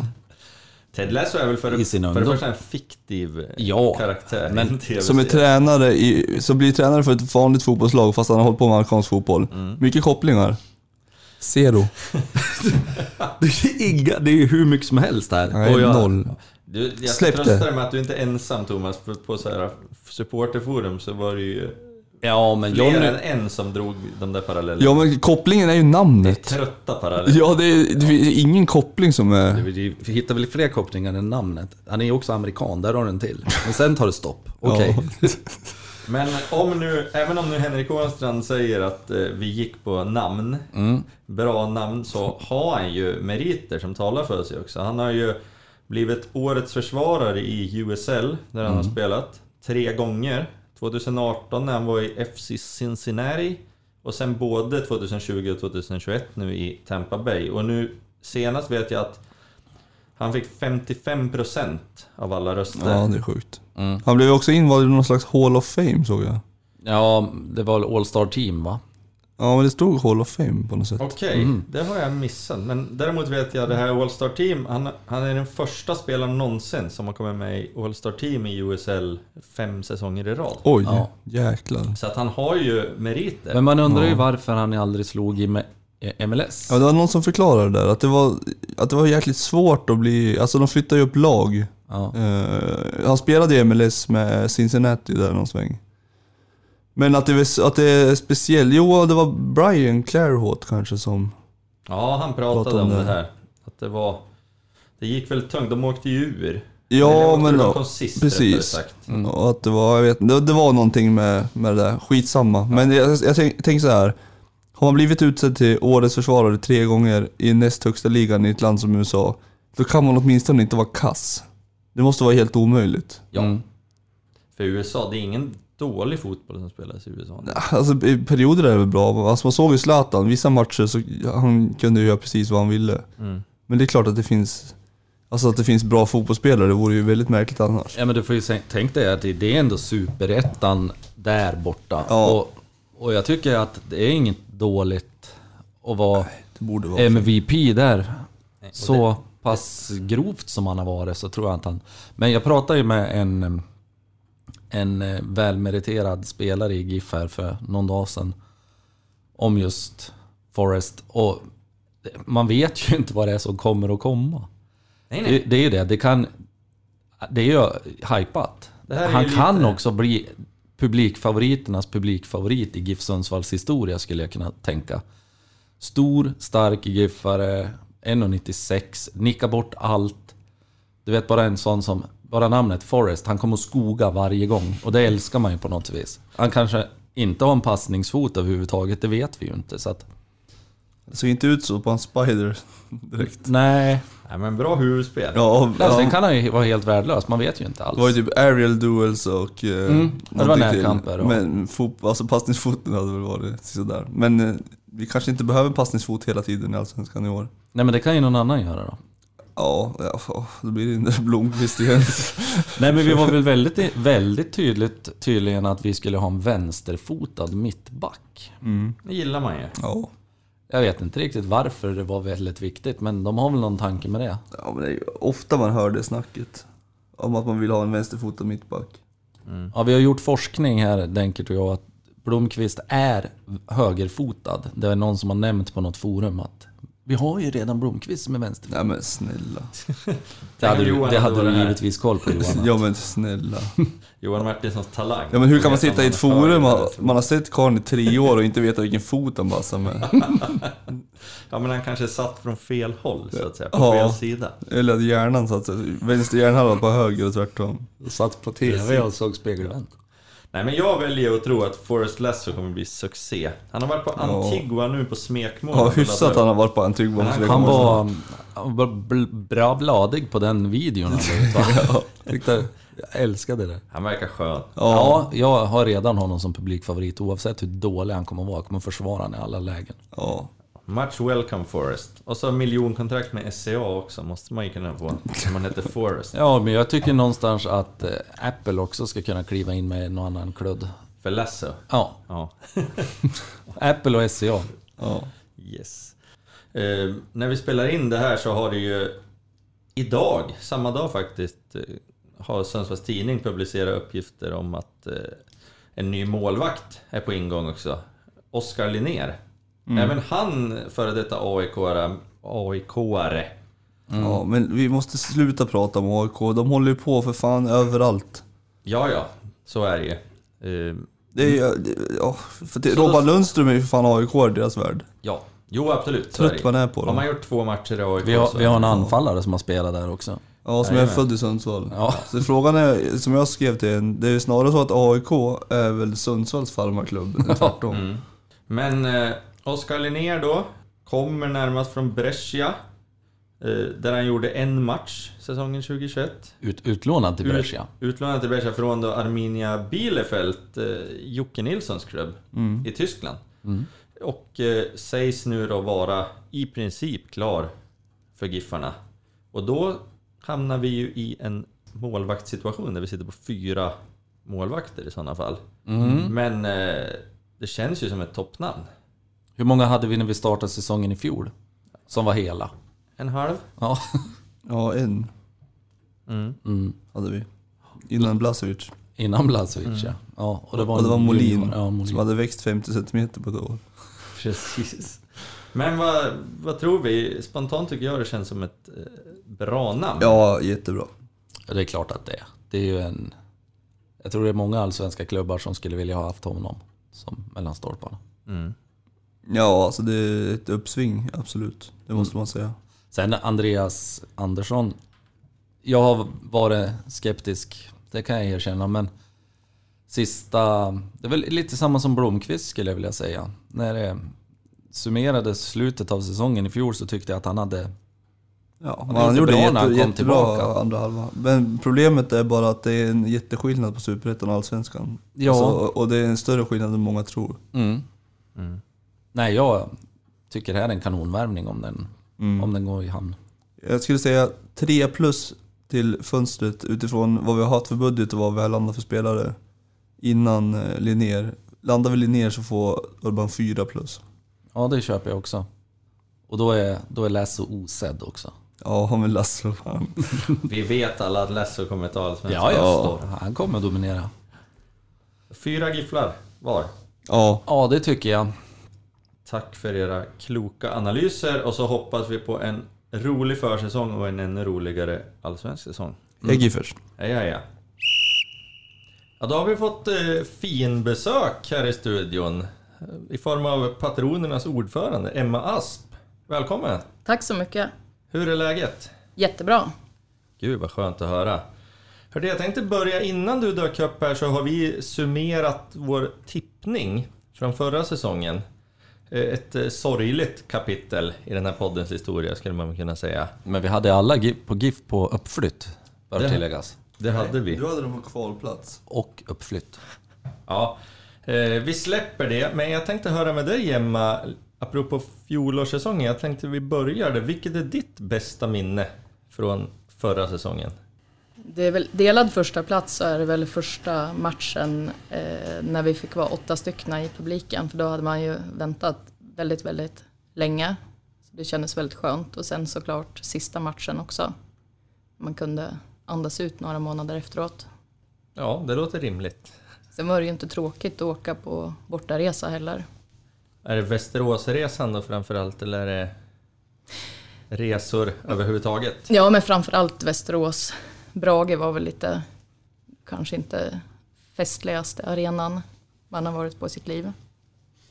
Ted Lasso är väl för,
I sin
för det första en fiktiv
Ja,
karaktär
men-.
Som är tränare i, som blir tränare för ett vanligt fotbollslag fast han har hållit på med amerikansk fotboll. Mycket kopplingar. Zero. [laughs]
Det är, inga, det är ju hur mycket som helst här.
Nej,
Och jag-
noll.
Du, jag ska
Släpp det.
trösta dig med att du inte är ensam Thomas. På, på så här supporterforum så var det ju
Ja, men
fler
Johnny...
än en som drog de där parallellerna.
Ja men kopplingen är ju namnet.
Trötta paralleller.
Ja, det är, det är ingen koppling som är...
Vi hittar väl fler kopplingar än namnet. Han är ju också amerikan, där har du en till. Men sen tar det stopp. Okej.
Ja. [laughs]
Men om nu, även om nu Henrik Ånstrand säger att eh, vi gick på namn,
Mm.
bra namn, så har han ju meriter som talar för sig också. Han har ju blivit årets försvarare i USL, där han har
Mm.
spelat tre gånger. 2018 när han var i FC Cincinnati och sen både 2020 och 2021 nu i Tampa Bay. Och nu senast vet jag att han fick 55% av alla röster.
Ja, det är sjukt.
Mm.
Han blev också invald i någon slags Hall of Fame såg jag.
Ja, det var väl All Star Team va?
Ja, men det stod Hall of Fame på något sätt.
Okej,
Mm.
det har jag missat. Men däremot vet jag det här All-Star Team, han, han är den första spelaren någonsin som har kommit med i All-Star Team i USL fem säsonger i rad.
Oj,
Ja.
jäklar.
Så att han har ju meriter.
Men man undrar ju varför han aldrig slog i med MLS.
Ja, det var någon som förklarade det där, att det var, att det var jäkligt svårt att bli... Alltså de flyttar ju upp lag.
Ja.
Eh, han spelade i MLS med Cincinnati där någon sväng. Men att det, är- att det är speciellt, jo det var Brian Clairhot kanske som...
Ja, han pratade
Pratade
om
om
det
det.
här. Att det var... Det gick väldigt tungt, de åkte ju ur.
Ja men
konsist,
precis.
sagt.
Och att det var, jag vet det, det var någonting med, med det där, skitsamma. Men jag, jag tänk- tänker så här. Har man blivit utsedd till årets försvarare tre gånger i näst högsta ligan i ett land som USA, då kan man åtminstone inte vara kass. Det måste vara helt omöjligt.
Ja,
Mm.
för USA, det är ingen dålig fotboll som spelas i USA.
Alltså i perioder är det väl bra. Alltså man såg ju Zlatan, vissa matcher så han kunde göra precis vad han ville.
Mm.
Men det är klart att det finns, alltså att det finns bra fotbollsspelare, det vore ju väldigt märkligt annars.
Ja men du får ju sä- tänk dig att det det är ändå superettan där borta.
Ja.
Och, och jag tycker att det är inget dåligt att vara
Det borde vara
MVP där.
och
Så pass grovt som han har varit så tror jag att han... Men jag pratade ju med en, en eh, välmeriterad spelare i GIF här för någon dag sedan. Om just Forrest. Och det- man vet ju inte vad det är som kommer att komma.
Nej,
Det,
nej.
det är ju det. Det, kan, det är ju hypat.
Det
Han
ju
kan
lite-
också bli publikfavoriternas publikfavorit i GIF Sundsvalls historia skulle jag kunna tänka. Stor, stark GIFare, 1,96, nickar bort allt. Du vet bara en sån som, bara namnet Forrest, han kommer att skoga varje gång. Och det älskar man ju på något vis. Han kanske inte har en passningsfot överhuvudtaget, det vet vi ju inte. Så att,
Det såg inte ut så på en spider direkt.
nej,
Nej, men bra huvudspel.
Ja,
alltså,
ja.
sen kan han ju vara helt värdelös, man vet ju inte alls.
Det var ju typ aerial duels och... eh,
Mm, det var närkamper och-
Men fot, alltså passningsfoten hade väl varit sådär. Men eh, vi kanske inte behöver passningsfot hela tiden i Allsvenskan i år.
Nej men det kan ju någon annan göra då.
Ja, ja då blir det Blomqvist igen.
Nej men vi var väl väldigt, väldigt tydligt tydligen att vi skulle ha en vänsterfotad mittback.
Mm.
Det gillar man ju.
Ja.
Jag vet inte riktigt varför det var väldigt viktigt, men de har väl någon tanke med det.
ja, men det är ju ofta man hör det snacket. Om att man vill ha en vänsterfotad mittback.
Ja, vi har gjort forskning här, Denkert och jag, att Blomqvist är högerfotad. Det är någon som har nämnt på något forum att vi har ju redan Blomqvist som är vänsterfotad.
Nej men snälla. [laughs]
Det hade, du, det hade du givetvis koll på Johan.
Ja men snälla. [laughs]
Johan Martinssons talang.
Ja men hur kan man sitta i ett forum, man, man har sett karln i tre år och inte veta vilken fot han bassar med. [laughs]
Ja men han kanske satt från fel håll så att säga, på
Ja.
fel sida.
Eller att hjärnan satt sig, vänster hjärnhalva på höger och tvärtom.
Satt på TV och såg spegelvänt.
Nej men jag väljer att tro att Forrest Lasso kommer bli succé. Han har varit på Antigua nu på smekmånad.
Ja hyfsat han har varit på Antigua. Det
Han var, han var bra bladig på den videon. han [laughs] va? Tyckte, jag älskade det.
Han verkar skön.
Ja, jag har redan honom som publikfavorit oavsett hur dålig han kommer att vara. Jag kommer försvara honom i alla lägen.
Ja.
Much welcome Forrest. Och så miljonkontrakt med SCA också, måste man ju kunna få. Man heter Forrest. [laughs]
Ja, men jag tycker någonstans att eh, Apple också ska kunna kliva in med någon annan kludd.
För Lasso.
Ja,
Ja. [laughs]
Apple och SCA.
ja.
Yes. Eh, när vi spelar in det här så har det ju idag, samma dag faktiskt, eh, har Sundsvalls Tidning publicerat uppgifter om att eh, en ny målvakt är på ingång också. Oskar Linnér. Även han före detta AIK-are. AIK-are.
ja, men vi måste sluta prata om AIK. De håller ju på för fan överallt.
Ja, ja, så är det ju. Eh,
Det är ju- det- ja, för det,
Så då-
Robban Lundström är ju för fan AIK i deras värld.
ja, jo absolut. så är
Trött
det.
man är på
Har
dem.
man gjort två matcher i AIK
Vi har,
så
vi har en
är
anfallare som har spelat där också.
Ja, som är
Jajamän.
född i Sundsvall.
Ja.
Så frågan är, som jag skrev till en, det är snarare så att AIK är väl Sundsvalls farmarklubb, än [laughs] tvärtom.
Mm. Men eh, Oskar Linnér då, kommer närmast från Brescia. Eh, där han gjorde en match säsongen 2021.
Ut, utlånad till Brescia.
Ut, utlånad till Brescia från då Arminia Bielefeld, eh, Jocke Nilssons klubb i Tyskland. Och eh, sägs nu då vara i princip klar för Giffarna. Och då hamnar vi ju i en målvaktssituation där vi sitter på fyra målvakter i sådana fall. Men eh, det känns ju som ett toppnamn.
Hur många hade vi när vi startade säsongen i fjol? Som var hela?
En halv?
Ja.
Ja, en
Mm.
Mm.
hade vi. Innan Blasevic.
Innan Blazovic ja. ja. Och det var,
Och det var Molin,
junior. Ja,
som
Molin.
hade växt 50 cm på ett år.
Precis. Men vad, vad tror vi? Spontant tycker jag det känns som ett eh, bra namn.
Ja, jättebra.
Det är klart att det är. Det är ju en... Jag tror det är många allsvenska klubbar som skulle vilja ha haft honom som mellan stolparna.
Mm.
Ja, alltså det är ett uppsving, absolut. Det måste man säga.
Sen Andreas Andersson. Jag har varit skeptisk, det kan jag erkänna, men sista... Det är väl lite samma som Blomqvist skulle jag vilja säga. När det summerades slutet av säsongen i fjol så tyckte jag att han hade...
Ja,
Han
han,
gjorde bra när han
jätte,
kom
jättebra
tillbaka.
andra halva. Men problemet är bara att det är en jätteskillnad på Superettan och Allsvenskan.
Ja.
Alltså, och det är en större skillnad än många tror.
Mm. Nej, jag tycker det här är en kanonvärvning om den, om den går i hamn.
Jag skulle säga 3 plus till fönstret utifrån vad vi har haft för budget och vad vi har landat för spelare. Innan eh, Linnér. Landar vi Linnér så får Urban 4 plus.
Ja, det köper jag också. Och då är, då är Lasso osedd också.
Ja, han med Laszlo fan. [laughs]
Vi vet alla att Lasso kommer ta allsvenskan.
Ja, ja. Han kommer att dominera.
Fyra gifflar var.
Ja,
Ja, det tycker jag.
Tack för era kloka analyser och så hoppas vi på en rolig försäsong och en ännu roligare allsvensk säsong.
jag gick först.
Ja, ja, ja. Ja, då har vi fått eh, fin besök här i studion. eh, I form av patronernas ordförande, Emma Asp. Välkommen!
Tack så mycket.
Hur är läget?
Jättebra.
Gud vad skönt att höra. Hörde, jag tänkte börja innan du dök upp här så har vi summerat vår tippning från förra säsongen. Eh, Ett eh, sorgligt kapitel i den här poddens historia skulle man kunna säga.
Men vi hade alla på GIF på uppflytt, bör
Det-
tilläggas.
Det hade vi.
Du hade dem på kvalplats.
Och uppflytt.
Ja, eh, vi släpper det. Men jag tänkte höra med dig Emma, apropå fjolårssäsongen. Jag tänkte vi börjar där. Vilket är ditt bästa minne från förra säsongen?
Det är väl delad första plats så är det väl första matchen eh, när vi fick vara åtta stycken i publiken. För då hade man ju väntat väldigt, väldigt länge. Så det kändes väldigt skönt. Och sen såklart sista matchen också. Man kunde andas ut några månader efteråt.
Ja, det låter rimligt.
Sen var det ju inte tråkigt att åka på bortaresa heller.
Är det Västeråsresan då framförallt eller är det resor överhuvudtaget?
Ja, men framförallt Västerås. Brage var väl lite, kanske inte festligaste arenan man har varit på i sitt liv.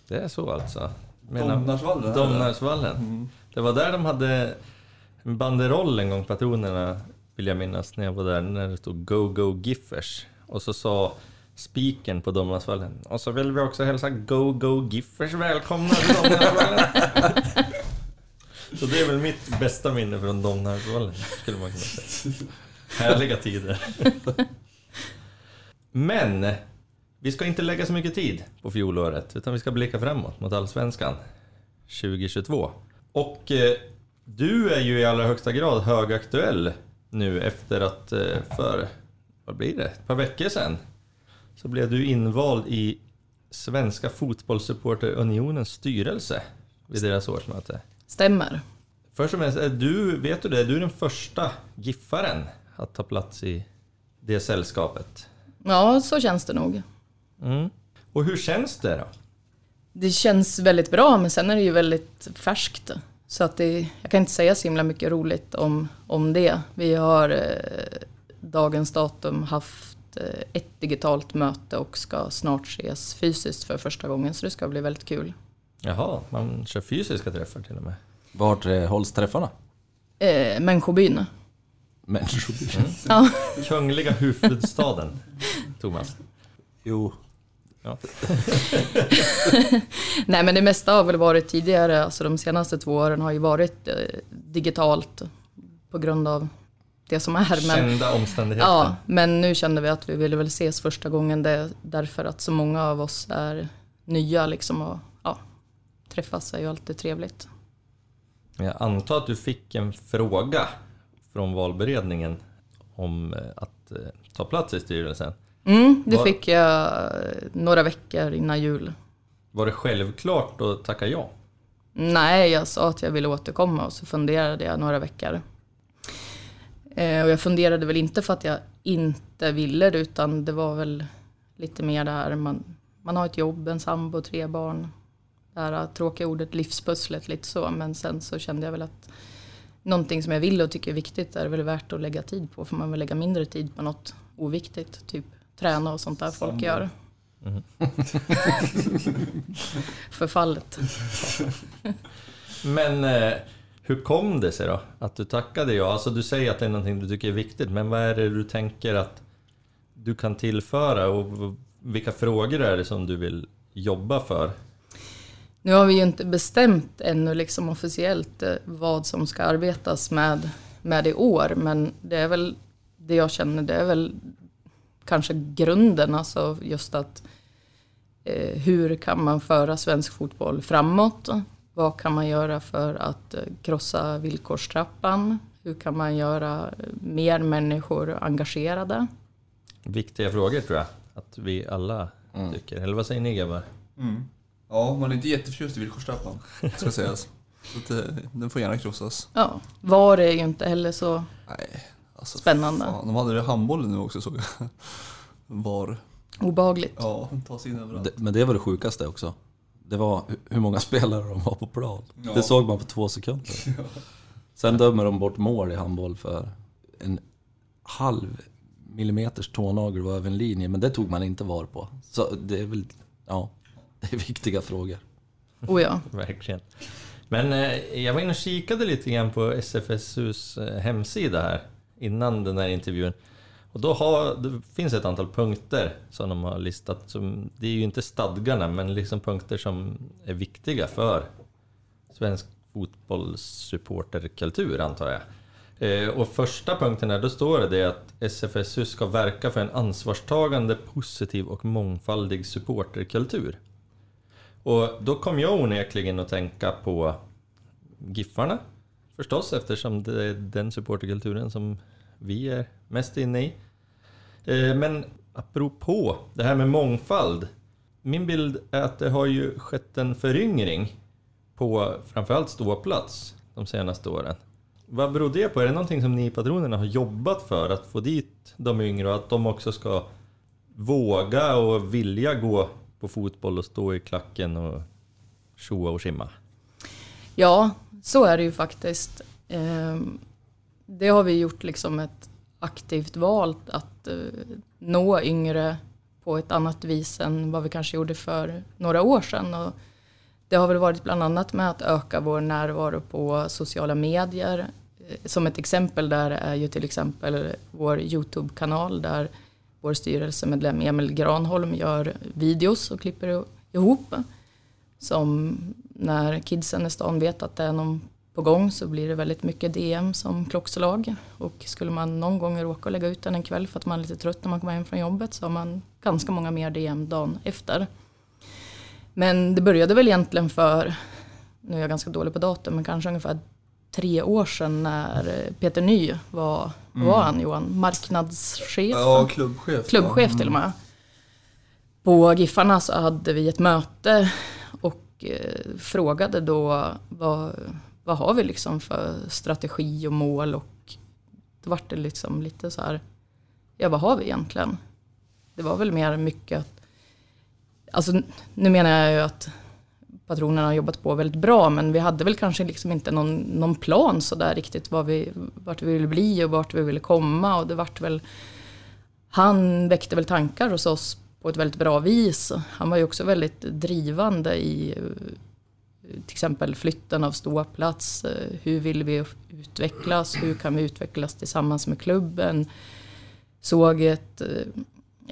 Det är så alltså?
Domnarsvallen?
Domnarsvallen. Det var där de hade en banderoll en gång, patronerna vill jag minnas, när jag var där, när det stod Go Go Giffers. Och så sa spiken på Domnarsvallen, och så vill vi också hälsa Go Go Giffers välkomna till Domnarsvallen. [laughs] så det är väl mitt bästa minne från Domnarsvallen, skulle man kunna säga. [laughs] Härliga tider. Men vi ska inte lägga så mycket tid på fjolåret, utan vi ska blicka framåt mot Allsvenskan 2022. Och eh, du är ju i allra högsta grad högaktuell nu efter att eh, för, vad blir det, ett par veckor sedan så blev du invald i Svenska Fotbollssupporterunionens styrelse vid deras årsmöte.
Stämmer.
Först och främst, är du, vet du det, du är den första giffaren att ta plats i det sällskapet.
Ja, så känns det nog.
Mm. Och hur känns det då?
Det känns väldigt bra, men sen är det ju väldigt färskt. Så att det, jag kan inte säga så himla mycket roligt om, om det. Vi har eh, dagens datum haft eh, ett digitalt möte och ska snart ses fysiskt för första gången, så det ska bli väldigt kul.
Jaha, man kör fysiska träffar till och med.
Vart eh, hålls träffarna?
Eh, Människobyn.
Människor. [laughs]
Ja.
Kungliga huvudstaden, Thomas.
Jo.
Ja. [laughs]
Nej, men det mesta har väl varit tidigare, alltså de senaste två åren har ju varit eh, digitalt på grund av det som är. Men,
Kända omständigheter.
ja, men nu kände vi att vi ville väl ses första gången det, därför att så många av oss är nya liksom och ja, träffas är ju alltid trevligt.
Jag antar att du fick en fråga från valberedningen om eh, att eh, ta plats i styrelsen.
Mm, det
Var-
fick jag eh, några veckor innan jul.
Var det självklart att tacka ja?
Nej, jag sa att jag ville återkomma och så funderade jag några veckor. Eh, och jag funderade väl inte för att jag inte ville det, utan det var väl lite mer det här, man, man har ett jobb, en sambo, tre barn. Det här tråkiga ordet livspusslet, lite så. Men sen så kände jag väl att någonting som jag vill och tycker är viktigt är väl värt att lägga tid på. För man vill lägga mindre tid på något oviktigt, typ träna och sånt där folk gör. [laughs] Förfallet.
Men eh, hur kom det sig då att du tackade ja? Alltså du säger att det är någonting du tycker är viktigt, men vad är det du tänker att du kan tillföra och vilka frågor är det som du vill jobba för?
Nu har vi ju inte bestämt ännu liksom officiellt eh, vad som ska arbetas med, med i år. Men det är väl det jag känner, det är väl kanske grunden. Alltså just att eh, hur kan man föra svensk fotboll framåt? Vad kan man göra för att eh, krossa villkorstrappan? Hur kan man göra eh, mer människor engagerade?
Viktiga frågor tror jag att vi alla tycker. Eller vad säger ni grabbar?
Mm. Ja, man är inte jätteförtjust i villkorstrappan, ska sägas. Så att, eh, den får gärna krossas.
Ja, VAR är ju inte heller så
Nej, alltså,
Spännande.
Fan, de hade det i handbollen nu också såg jag. Var.
obehagligt.
Ja, ta sig in överallt.
Det, men det var det sjukaste också. Det var hu- hur många [laughs] spelare de var på plan.
Ja.
Det såg man på två sekunder. [laughs] Sen dömer de bort mål i handboll för en halv millimeters tånagel var över en linje, men det tog man inte var på. Så det är väl, ja, det är viktiga frågor.
Oh ja. [laughs]
Verkligen. Men eh, jag var inne och kikade lite grann på SFSUs eh, hemsida här innan den här intervjun. Och då har, det finns ett antal punkter som de har listat. Som, det är ju inte stadgarna, men liksom punkter som är viktiga för svensk fotbollssupporterkultur antar jag. Eh, och första punkten här, då står det att SFSU ska verka för en ansvarstagande, positiv och mångfaldig supporterkultur. Och då kom jag onekligen att tänka på Giffarna förstås eftersom det är den supporterkulturen som vi är mest inne i. Eh, men apropå det här med mångfald. Min bild är att det har ju skett en föryngring på framförallt ståplats de senaste åren. Vad beror det på? Är det någonting som ni i patronerna har jobbat för att få dit de yngre och att de också ska våga och vilja gå på fotboll och stå i klacken och tjoa och simma?
Ja, så är det ju faktiskt. Ehm, det har vi gjort liksom ett aktivt val att eh, nå yngre på ett annat vis än vad vi kanske gjorde för några år sedan. Och det har väl varit bland annat med att öka vår närvaro på sociala medier. Eh, som ett exempel där är ju till exempel vår YouTube-kanal där vår styrelsemedlem Emil Granholm gör videos och klipper ihop. Som när kidsen i stan vet att det är någon på gång så blir det väldigt mycket DM som klockslag. Och skulle man någon gång råka lägga ut den en kväll för att man är lite trött när man kommer hem från jobbet så har man ganska många mer DM dagen efter. Men det började väl egentligen för, nu är jag ganska dålig på datum, men kanske ungefär tre år sedan när Peter Ny var, vad var han Johan, marknadschef?
Ja, klubbchef.
klubbchef till och med. På Giffarna så hade vi ett möte och eh, frågade då vad, vad har vi liksom för strategi och mål och då var det liksom lite så här, ja vad har vi egentligen? Det var väl mer mycket att, alltså nu menar jag ju att patronerna har jobbat på väldigt bra men vi hade väl kanske liksom inte någon, någon plan så där riktigt vad vi, vart vi ville bli och vart vi ville komma och det vart väl han väckte väl tankar hos oss på ett väldigt bra vis. Han var ju också väldigt drivande i eh, till exempel flytten av ståplats. Eh, hur vill vi utvecklas? Hur kan vi utvecklas tillsammans med klubben? Såg ett, eh,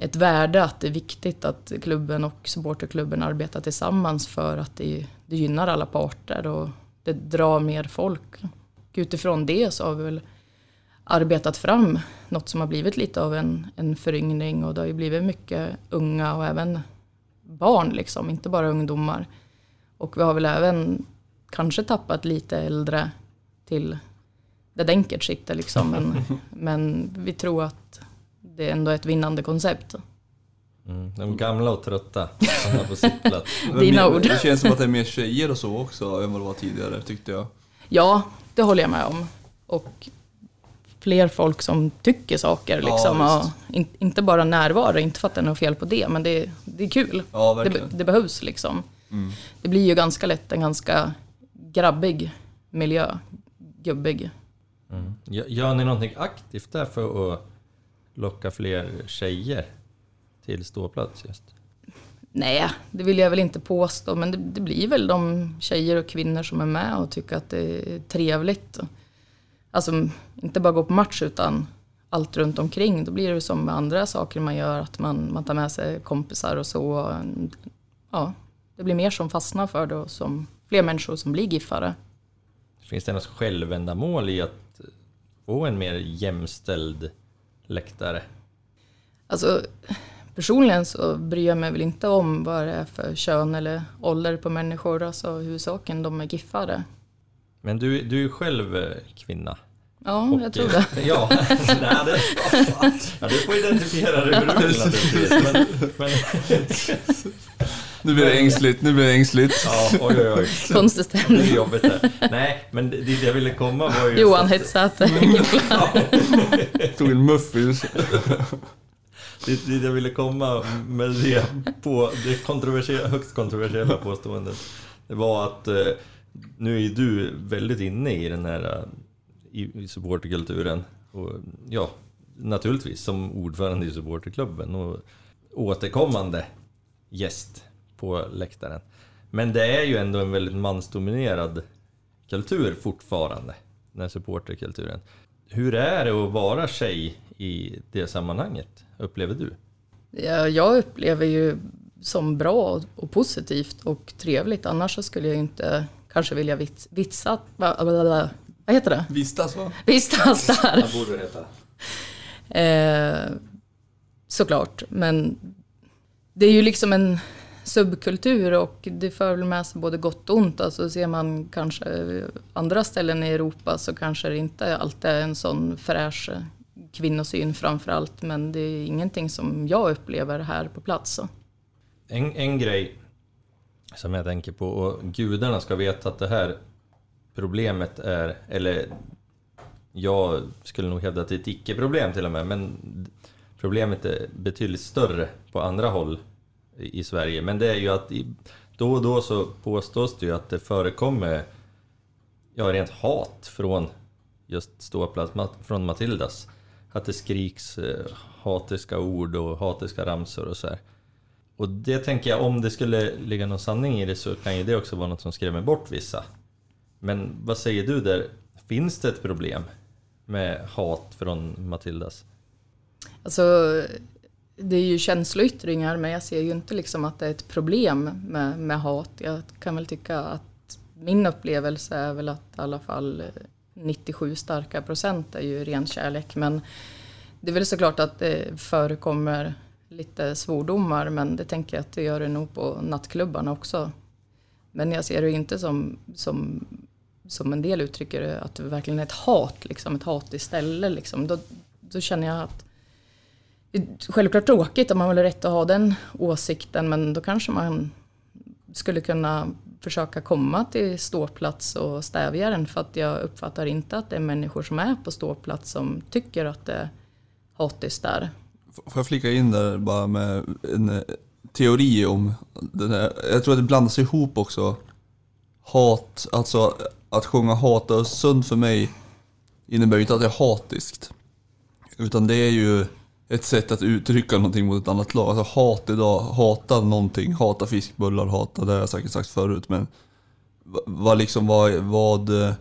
ett värde att det är viktigt att klubben och supporterklubben arbetar tillsammans för att det, det gynnar alla parter och det drar mer folk. Utifrån det så har vi väl arbetat fram något som har blivit lite av en, en föryngring och det har ju blivit mycket unga och även barn liksom, inte bara ungdomar. Och vi har väl även kanske tappat lite äldre till där Denkert sitter liksom. Men, [laughs] men vi tror att det ändå är ett vinnande koncept.
Mm. De gamla och trötta som har på sitt plats.
Men [laughs]
Dina ord.
Det känns som att det är mer tjejer och så också än vad det var tidigare tyckte jag.
Ja, det håller jag med om. Och fler folk som tycker saker liksom.
Ja,
och in, inte bara närvaro, inte för att det är något fel på det, men det, det är kul.
Ja,
det, det behövs liksom.
Mm.
Det blir ju ganska lätt en ganska grabbig miljö. Gubbig.
Mm. Gör- Gör ni någonting aktivt där för att locka fler tjejer till ståplats just?
Nej, det vill jag väl inte påstå, men det, det blir väl de tjejer och kvinnor som är med och tycker att det är trevligt. Alltså, inte bara gå på match utan allt runt omkring. Då blir det som med andra saker man gör, att man, man tar med sig kompisar och så. Ja, det blir mer som fastnar för det och som fler människor som blir giffare.
Finns det något självändamål i att få en mer jämställd läktare?
Alltså, personligen så bryr jag mig väl inte om vad det är för kön eller ålder på människor. Alltså huvudsaken de är giffare.
Men du, du är själv eh, kvinna.
Ja,
Och,
jag tror det. [laughs]
Ja, [laughs] nej, det, ja, du får identifiera dig hur du vill naturligtvis. Men, men, [laughs]
Nu blir det ängsligt, nu blir det ängsligt.
ja, oj, oj, oj. [laughs]
Konstig
Det är
stämning.
jobbigt här. Nej, men det jag ville komma var ju...
Johan
att-
Hetsäter, gifflar. [laughs]
Tog en muffins. [laughs]
Det, det jag ville komma med det, på, det kontroversiella, högst kontroversiella påståendet. Det var att eh, nu är du väldigt inne i den här eh, i supporterkulturen. Och, ja, naturligtvis som ordförande i supporterklubben och återkommande gäst på läktaren. Men det är ju ändå en väldigt mansdominerad kultur fortfarande, den här supporterkulturen. Hur är det att vara tjej i det sammanhanget, upplever du?
Ja, jag upplever ju som bra och positivt och trevligt. Annars så skulle jag ju inte kanske vilja vits, vitsa... va- va- va- Vad heter det?
Vistas va?
Vistas där.
Vad borde det heta?
Eh, såklart, men det är ju liksom en subkultur och det för väl med sig både gott och ont. Alltså ser man kanske andra ställen i Europa så kanske det inte alltid är en sån fräsch kvinnosyn framför allt. Men det är ingenting som jag upplever här på plats.
En, en grej som jag tänker på, och gudarna ska veta att det här problemet är, eller jag skulle nog hävda att det är ett icke-problem till och med, men problemet är betydligt större på andra håll i Sverige. Men det är ju att då och då så påstås det ju att det förekommer ja, rent hat från just ståplats, från Matildas. Att det skriks eh, hatiska ord och hatiska ramsor och så här. Och det tänker jag, om det skulle ligga någon sanning i det så kan ju det också vara något som skrämmer bort vissa. Men vad säger du där? Finns det ett problem med hat från Matildas?
Alltså, det är ju känsloyttringar men jag ser ju inte liksom att det är ett problem med, med hat. Jag kan väl tycka att min upplevelse är väl att i alla fall 97 starka procent är ju ren kärlek. Men det är väl såklart att det förekommer lite svordomar men det tänker jag att det gör det nog på nattklubbarna också. Men jag ser det inte som, som, som en del uttrycker det, att det verkligen är ett hat, liksom, ett hat istället. Liksom. Då, då känner jag att självklart tråkigt om man har rätt att ha den åsikten men då kanske man skulle kunna försöka komma till ståplats och stävja den för att jag uppfattar inte att det är människor som är på ståplats som tycker att det är hatiskt där.
Får jag flika in där bara med en eh, teori om den här, jag tror att det blandas ihop också. Hat, alltså att sjunga hat och sund för mig innebär ju inte att det är hatiskt. Utan det är ju ett sätt att uttrycka någonting mot ett annat lag. Alltså hat idag, hata någonting, hata fiskbullar, hata, det har jag säkert sagt förut men vad liksom, vad, vad, eh,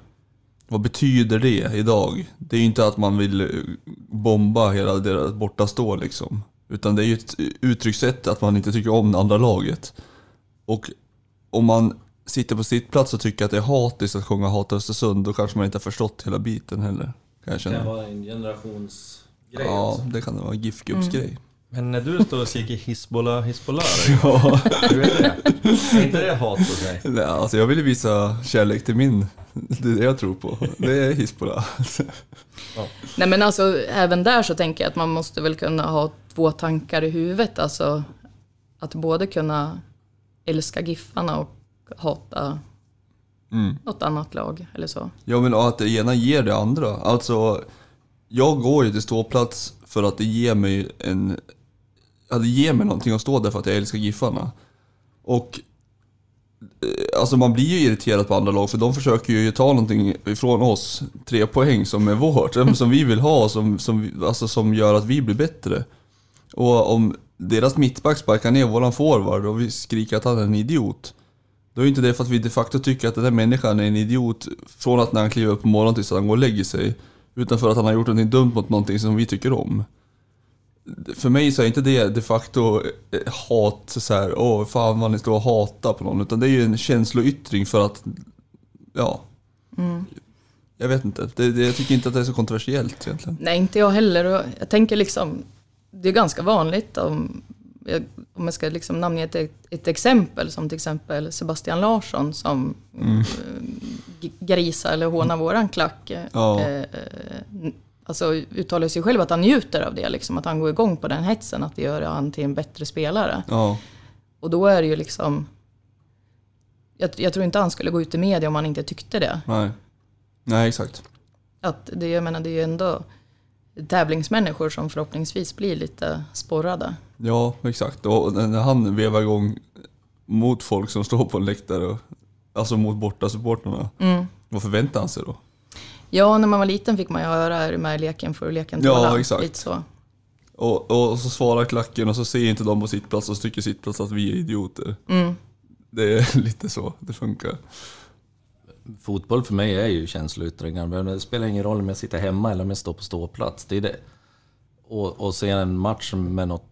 vad betyder det idag? Det är ju inte att man vill eh, bomba hela deras bortastå liksom. Utan det är ju ett uttryckssätt att man inte tycker om det andra laget. Och om man sitter på sitt plats och tycker att det är hatiskt att sjunga Hata Östersund, då kanske man inte har förstått hela biten heller. Kan jag
Det
känna.
kan vara en generations generationsgrej
Ja,
också.
det kan det vara. GIF-gubbsgrej.
Men när du står och skriker Hizbollah, Hizbollah, [laughs] ja. hur är det? Är inte det hat hos dig?
Nej, alltså jag ville visa kärlek till min, det är det jag tror på. Det är Hizbollah.
Nej men alltså även där så tänker jag att man måste väl kunna ha två tankar i huvudet. Alltså att både kunna älska Giffarna och hata
Mm.
något annat lag eller så.
Ja men att det ena ger det andra. Alltså, jag går ju till ståplats för att det ger mig en... Ja, det ger mig någonting att stå där för att jag älskar Giffarna. Och... Eh, alltså man blir ju irriterad på andra lag för de försöker ju ta någonting ifrån oss, tre poäng som är vårt, [laughs] som vi vill ha, som, som, alltså, som gör att vi blir bättre. Och om deras mittback sparkar ner våran forward och vi skriker att han är en idiot, då är inte det för att vi de facto tycker att den där människan är en idiot från att när han kliver upp på morgonen tills han går och lägger sig. Utan för att han har gjort någonting dumt mot någonting som vi tycker om. För mig så är inte det de facto eh, hat så här, åh fan vad ni står och hatar på någon. Utan det är ju en känsloyttring för att, ja. Jag vet inte, det, det, jag tycker inte att det är så kontroversiellt egentligen.
Nej, inte jag heller. Jag tänker liksom, det är ganska vanligt om, om jag ska liksom namnge ett, ett exempel, som till exempel Sebastian Larsson som mm. grisar eller hånar våran klack.
Ja.
Eh, eh, alltså uttalar sig själv att han njuter av det, liksom, att han går igång på den hetsen, att det gör han till en bättre spelare.
Ja,
Och då är det ju liksom, jag, jag tror inte han skulle gå ut i media om han inte tyckte det.
nej. Nej, exakt.
Att det, jag menar, det är ju ändå tävlingsmänniskor som förhoppningsvis blir lite sporrade.
Ja, exakt. Och när han vevar igång mot folk som står på en läktare, och, alltså mot bortasupportrarna.
Mm.
Vad förväntar han sig då?
Ja, när man var liten fick man ju höra är du med i leken för leken
Ja,
tåla.
exakt.
Lite så.
Och, och så svarar klacken och så ser inte de på sitt plats och så tycker sitt plats att vi är idioter.
Mm.
Det är [laughs] lite så det funkar.
Fotboll för mig är ju känsloyttringar, men det spelar ingen roll om jag sitter hemma eller om jag står på ståplats. Det är det. Och, och se en match med något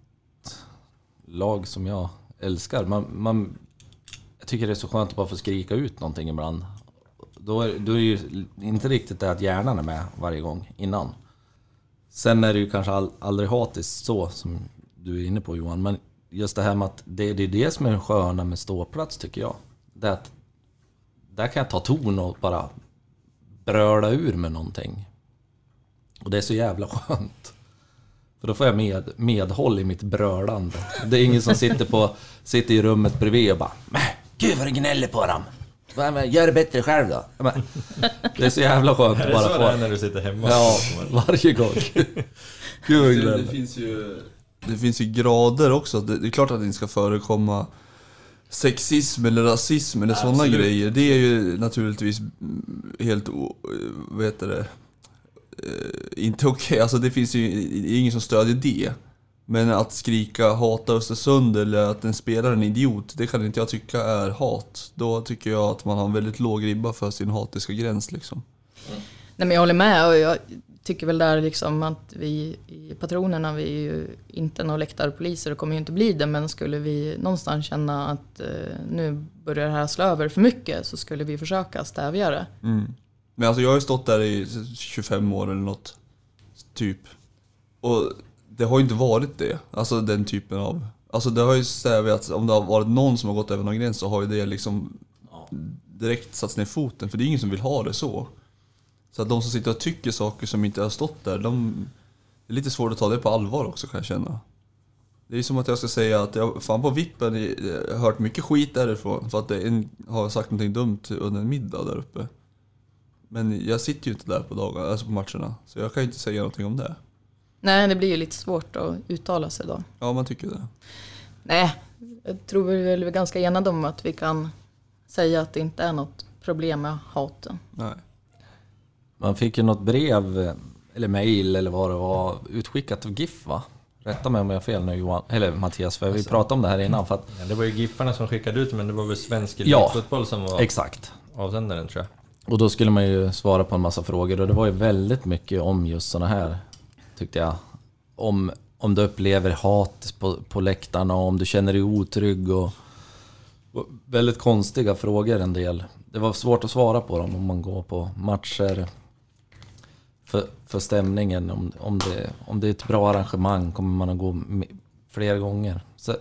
lag som jag älskar. Man, man, jag tycker det är så skönt att bara få skrika ut någonting ibland. Då är, då är det ju inte riktigt det att hjärnan är med varje gång innan. Sen är det ju kanske all, aldrig hatiskt så som du är inne på Johan, men just det här med att det, det är det som är det sköna med ståplats tycker jag. Det är att där kan jag ta ton och bara bröla ur med någonting. Och det är så jävla [laughs] skönt. För då får jag med, medhåll i mitt brölande. Det är ingen som sitter, på, sitter i rummet bredvid och bara "Mäh, Gud vad du gnäller på dem! Gör det bättre själv då. Men, det är så jävla skönt [laughs]
Är
att
det
bara
så det är
få...
när du sitter hemma?
Ja, varje gång. Gud vad
Det, det, finns ju, det finns ju grader också. Det, det är klart att det inte ska förekomma sexism eller rasism eller sådana grejer. Det är ju naturligtvis mm, helt, vad heter det, Eh, inte okej. Alltså det finns ju det ingen som stödjer det. Men att skrika hata Östersund eller att en spelare är en idiot, det kan inte jag tycka är hat. Då tycker jag att man har en väldigt låg ribba för sin hatiska gräns liksom.
Nej men jag håller med och jag tycker väl där liksom att vi i patronerna, vi är ju inte några läktarpoliser och kommer ju inte bli det, men skulle vi någonstans känna att eh, nu börjar det här slå över för mycket så skulle vi försöka stävja det.
Mm. Men alltså jag har ju stått där i 25 år eller något. Typ. Och det har ju inte varit det. Alltså den typen av... Alltså det har ju stävjats, om det har varit någon som har gått över någon gräns så har ju det liksom direkt satts ner foten. För det är ingen som vill ha det så. Så att de som sitter och tycker saker som inte har stått där, de... Det är lite svårt att ta det på allvar också kan jag känna. Det är som att jag ska säga att jag fan på vippen jag har hört mycket skit därifrån för att en har sagt någonting dumt under en middag där uppe. Men jag sitter ju inte där på dagarna, alltså på matcherna. Så jag kan ju inte säga någonting om det.
Nej, det blir ju lite svårt att uttala sig då.
Ja, man tycker det.
Nej, jag tror vi väl är ganska enade om att vi kan säga att det inte är något problem med haten.
Nej.
Man fick ju något brev, eller mail eller vad det var, utskickat av GIF va? Rätta mig om jag har fel nu Johan, eller Mattias, för vi pratade om det här innan. För att,
Ja, det var ju Giffarna som skickade ut men det var väl Svensk
Ja.
Elitfotboll som var
exakt.
avsändaren tror jag.
Och då skulle man ju svara på en massa frågor och det var ju väldigt mycket om just såna här, tyckte jag. Om, om du upplever hat på, på läktarna och om du känner dig otrygg och, och väldigt konstiga frågor en del. Det var svårt att svara på dem om man går på matcher. För, för stämningen, om, om, det, om det är ett bra arrangemang kommer man att gå fler gånger. Så,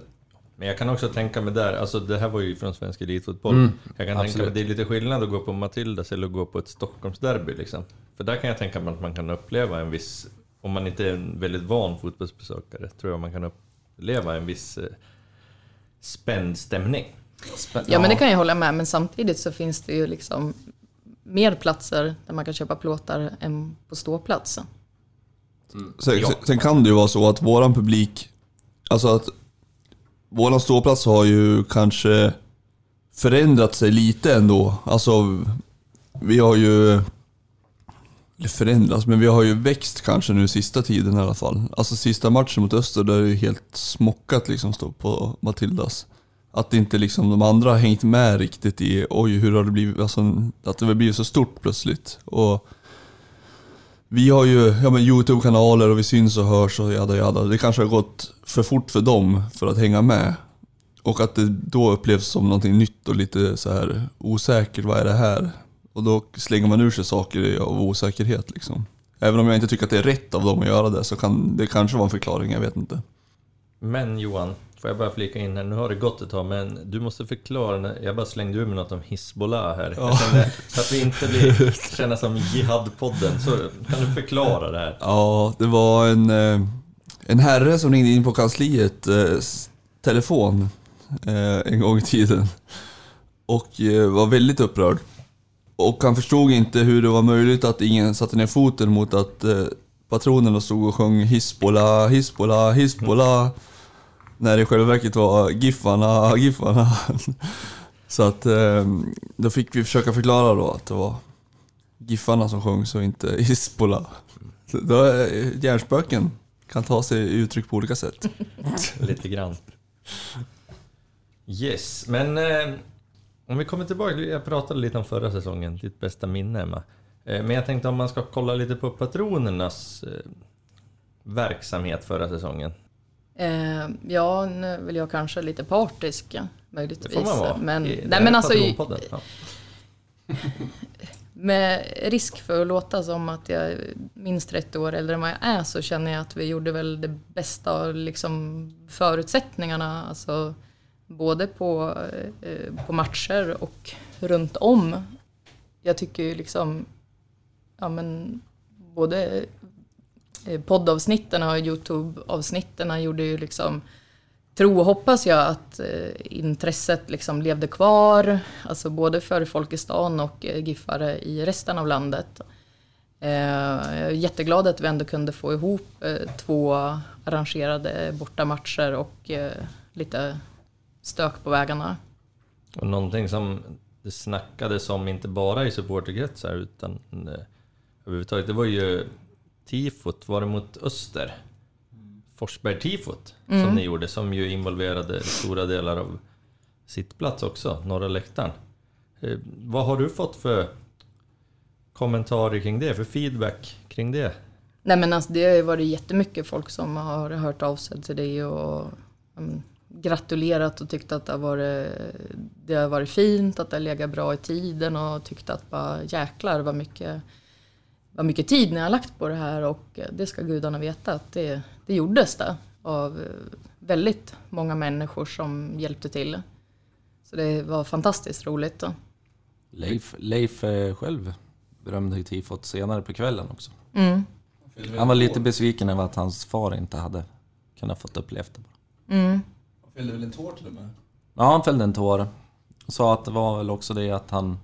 Men jag kan också tänka mig där, alltså det här var ju från Svensk Elitfotboll.
Mm,
jag kan tänka
absolut.
mig det är lite skillnad att gå på Matildas eller att gå på ett Stockholmsderby liksom. För där kan jag tänka mig att man kan uppleva en viss, om man inte är en väldigt van fotbollsbesökare, tror jag man kan uppleva en viss eh, spänd stämning.
Ja, men det kan jag hålla med, men samtidigt så finns det ju liksom mer platser där man kan köpa plåtar än på ståplats.
Sen,
Ja.
sen, kan det ju vara så att våran publik, alltså att våran ståplats har ju kanske förändrat sig lite ändå. Alltså, vi har ju, eller förändrats, men vi har ju växt kanske nu sista tiden i alla fall. Alltså sista matchen mot Öster, där är det ju helt smockat liksom stå på Matildas. Att inte liksom de andra har hängt med riktigt i, oj hur har det blivit, alltså att det har blivit så stort plötsligt. Och vi har ju ja, men Youtube-kanaler och vi syns och hörs och jada jada. Det kanske har gått för fort för dem för att hänga med. Och att det då upplevs som någonting nytt och lite så här osäkert. Vad är det här? Och då slänger man ur sig saker av osäkerhet liksom. Även om jag inte tycker att det är rätt av dem att göra det så kan det kanske vara en förklaring, jag vet inte.
Men Johan, får jag bara flika in här, nu har det gått ett tag men du måste förklara, när- jag bara slängde ur mig något om Hizbollah här. Kände, så att vi inte blir, känner som Jihad-podden, så kan du förklara det här?
Ja, det var en, eh, en herre som ringde in på kansliet eh, telefon eh, en gång i tiden. Och var väldigt upprörd. Och han förstod inte hur det var möjligt att ingen satte ner foten mot att patronerna stod och sjöng Hizbollah, Hizbollah, Hizbollah. När det i själva verket var Giffarna, Giffarna. Så att ehm, då fick vi försöka förklara då att det var Giffarna som sjöng så inte Hizbollah. Så Då är hjärnspöken kan ta sig uttryck på olika sätt. [laughs]
Lite grann. Yes, men eh, om vi kommer tillbaka, jag pratade lite om förra säsongen, ditt bästa minne Emma. Eh, men jag tänkte om man ska kolla lite på patronernas eh, verksamhet förra säsongen.
Eh, ja, nu väl jag kanske lite partisk ja,
Det
möjligtvis.
får man vara.
Men,
I-
nej, men alltså.
Ja. [laughs]
med risk för att låta som att jag är minst 30 år äldre än vad jag är så känner jag att vi gjorde väl det bästa av liksom förutsättningarna. Alltså, både på, eh, på matcher och runt om. Jag tycker ju liksom, ja men både Eh, poddavsnitten och Youtube-avsnitten gjorde ju liksom tro och hoppas jag att eh, intresset liksom levde kvar, alltså både för folk i stan och eh, giffare i resten av landet. Eh, jag är jätteglad att vi ändå kunde få ihop eh, två arrangerade bortamatcher och eh, lite stök på vägarna.
Och någonting som det snackades om, inte bara i supporterkretsar utan eh, överhuvudtaget, det var ju tifot, var det mot Öster? Forsberg-tifot som ni gjorde, som ju involverade stora delar av sittplats också, norra läktaren. Eh, vad har du fått för kommentarer kring det, för feedback kring det?
Nej men alltså det har ju varit jättemycket folk som har hört av sig till det och um, gratulerat och tyckt att det har, varit, det har varit fint, att det har legat bra i tiden och tyckt att bara jäklar vad mycket, vad mycket tid ni har lagt på det här och det ska gudarna veta att det, det gjordes det av eh, väldigt många människor som hjälpte till. Så det var fantastiskt roligt. Då.
Leif, Leif eh, själv berömde ju tifot senare på kvällen också.
Mm.
Han var lite besviken över att hans far inte hade kunnat fått uppleva det.
Mm.
Han fällde väl en tår till och med?
Ja, han fällde en tår. Sa att det var väl också det att han,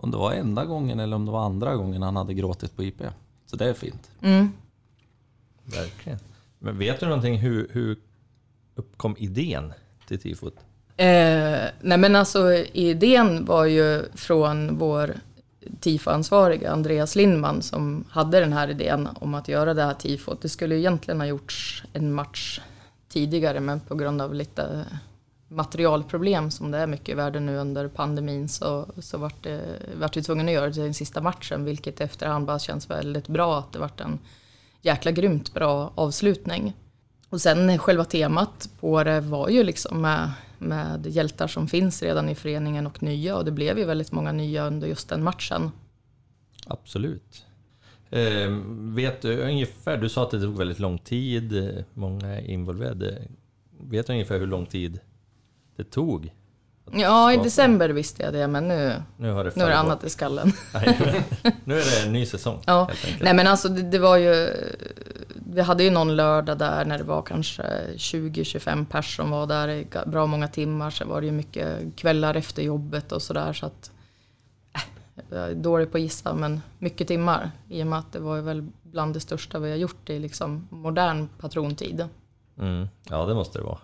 om det var enda gången eller om det var andra gången han hade gråtit på IP. Så det är fint.
Mm.
Verkligen. Men vet du någonting, hur, hur uppkom idén till tifot?
Eh, nej men alltså idén var ju från vår TIFO-ansvariga Andreas Lindman som hade den här idén om att göra det här tifot. Det skulle egentligen ha gjorts en match tidigare men på grund av lite materialproblem som det är mycket i världen nu under pandemin så, så vart, det, vart vi tvungna att göra det till den sista matchen vilket i efterhand bara känns väldigt bra att det vart en jäkla grymt bra avslutning. Och sen själva temat på det var ju liksom med, med hjältar som finns redan i föreningen och nya och det blev ju väldigt många nya under just den matchen.
Absolut. Eh, vet du ungefär, du sa att det tog väldigt lång tid, eh, många är involverade. Vet du ungefär hur lång tid det tog?
Ja, i december visste jag det men nu,
Nu har det
nu är det annat i skallen. [laughs]
Nej, nu är det en ny säsong.
Ja, nej men alltså det, det var ju, vi hade ju någon lördag där när det var kanske 20-25 pers som var där i bra många timmar. Sen var det ju mycket kvällar efter jobbet och sådär så att, äh, jag är dålig på att gissa men mycket timmar. I och med att det var ju väl bland det största vi har gjort i liksom modern patrontid.
Mm. Ja, det måste det vara.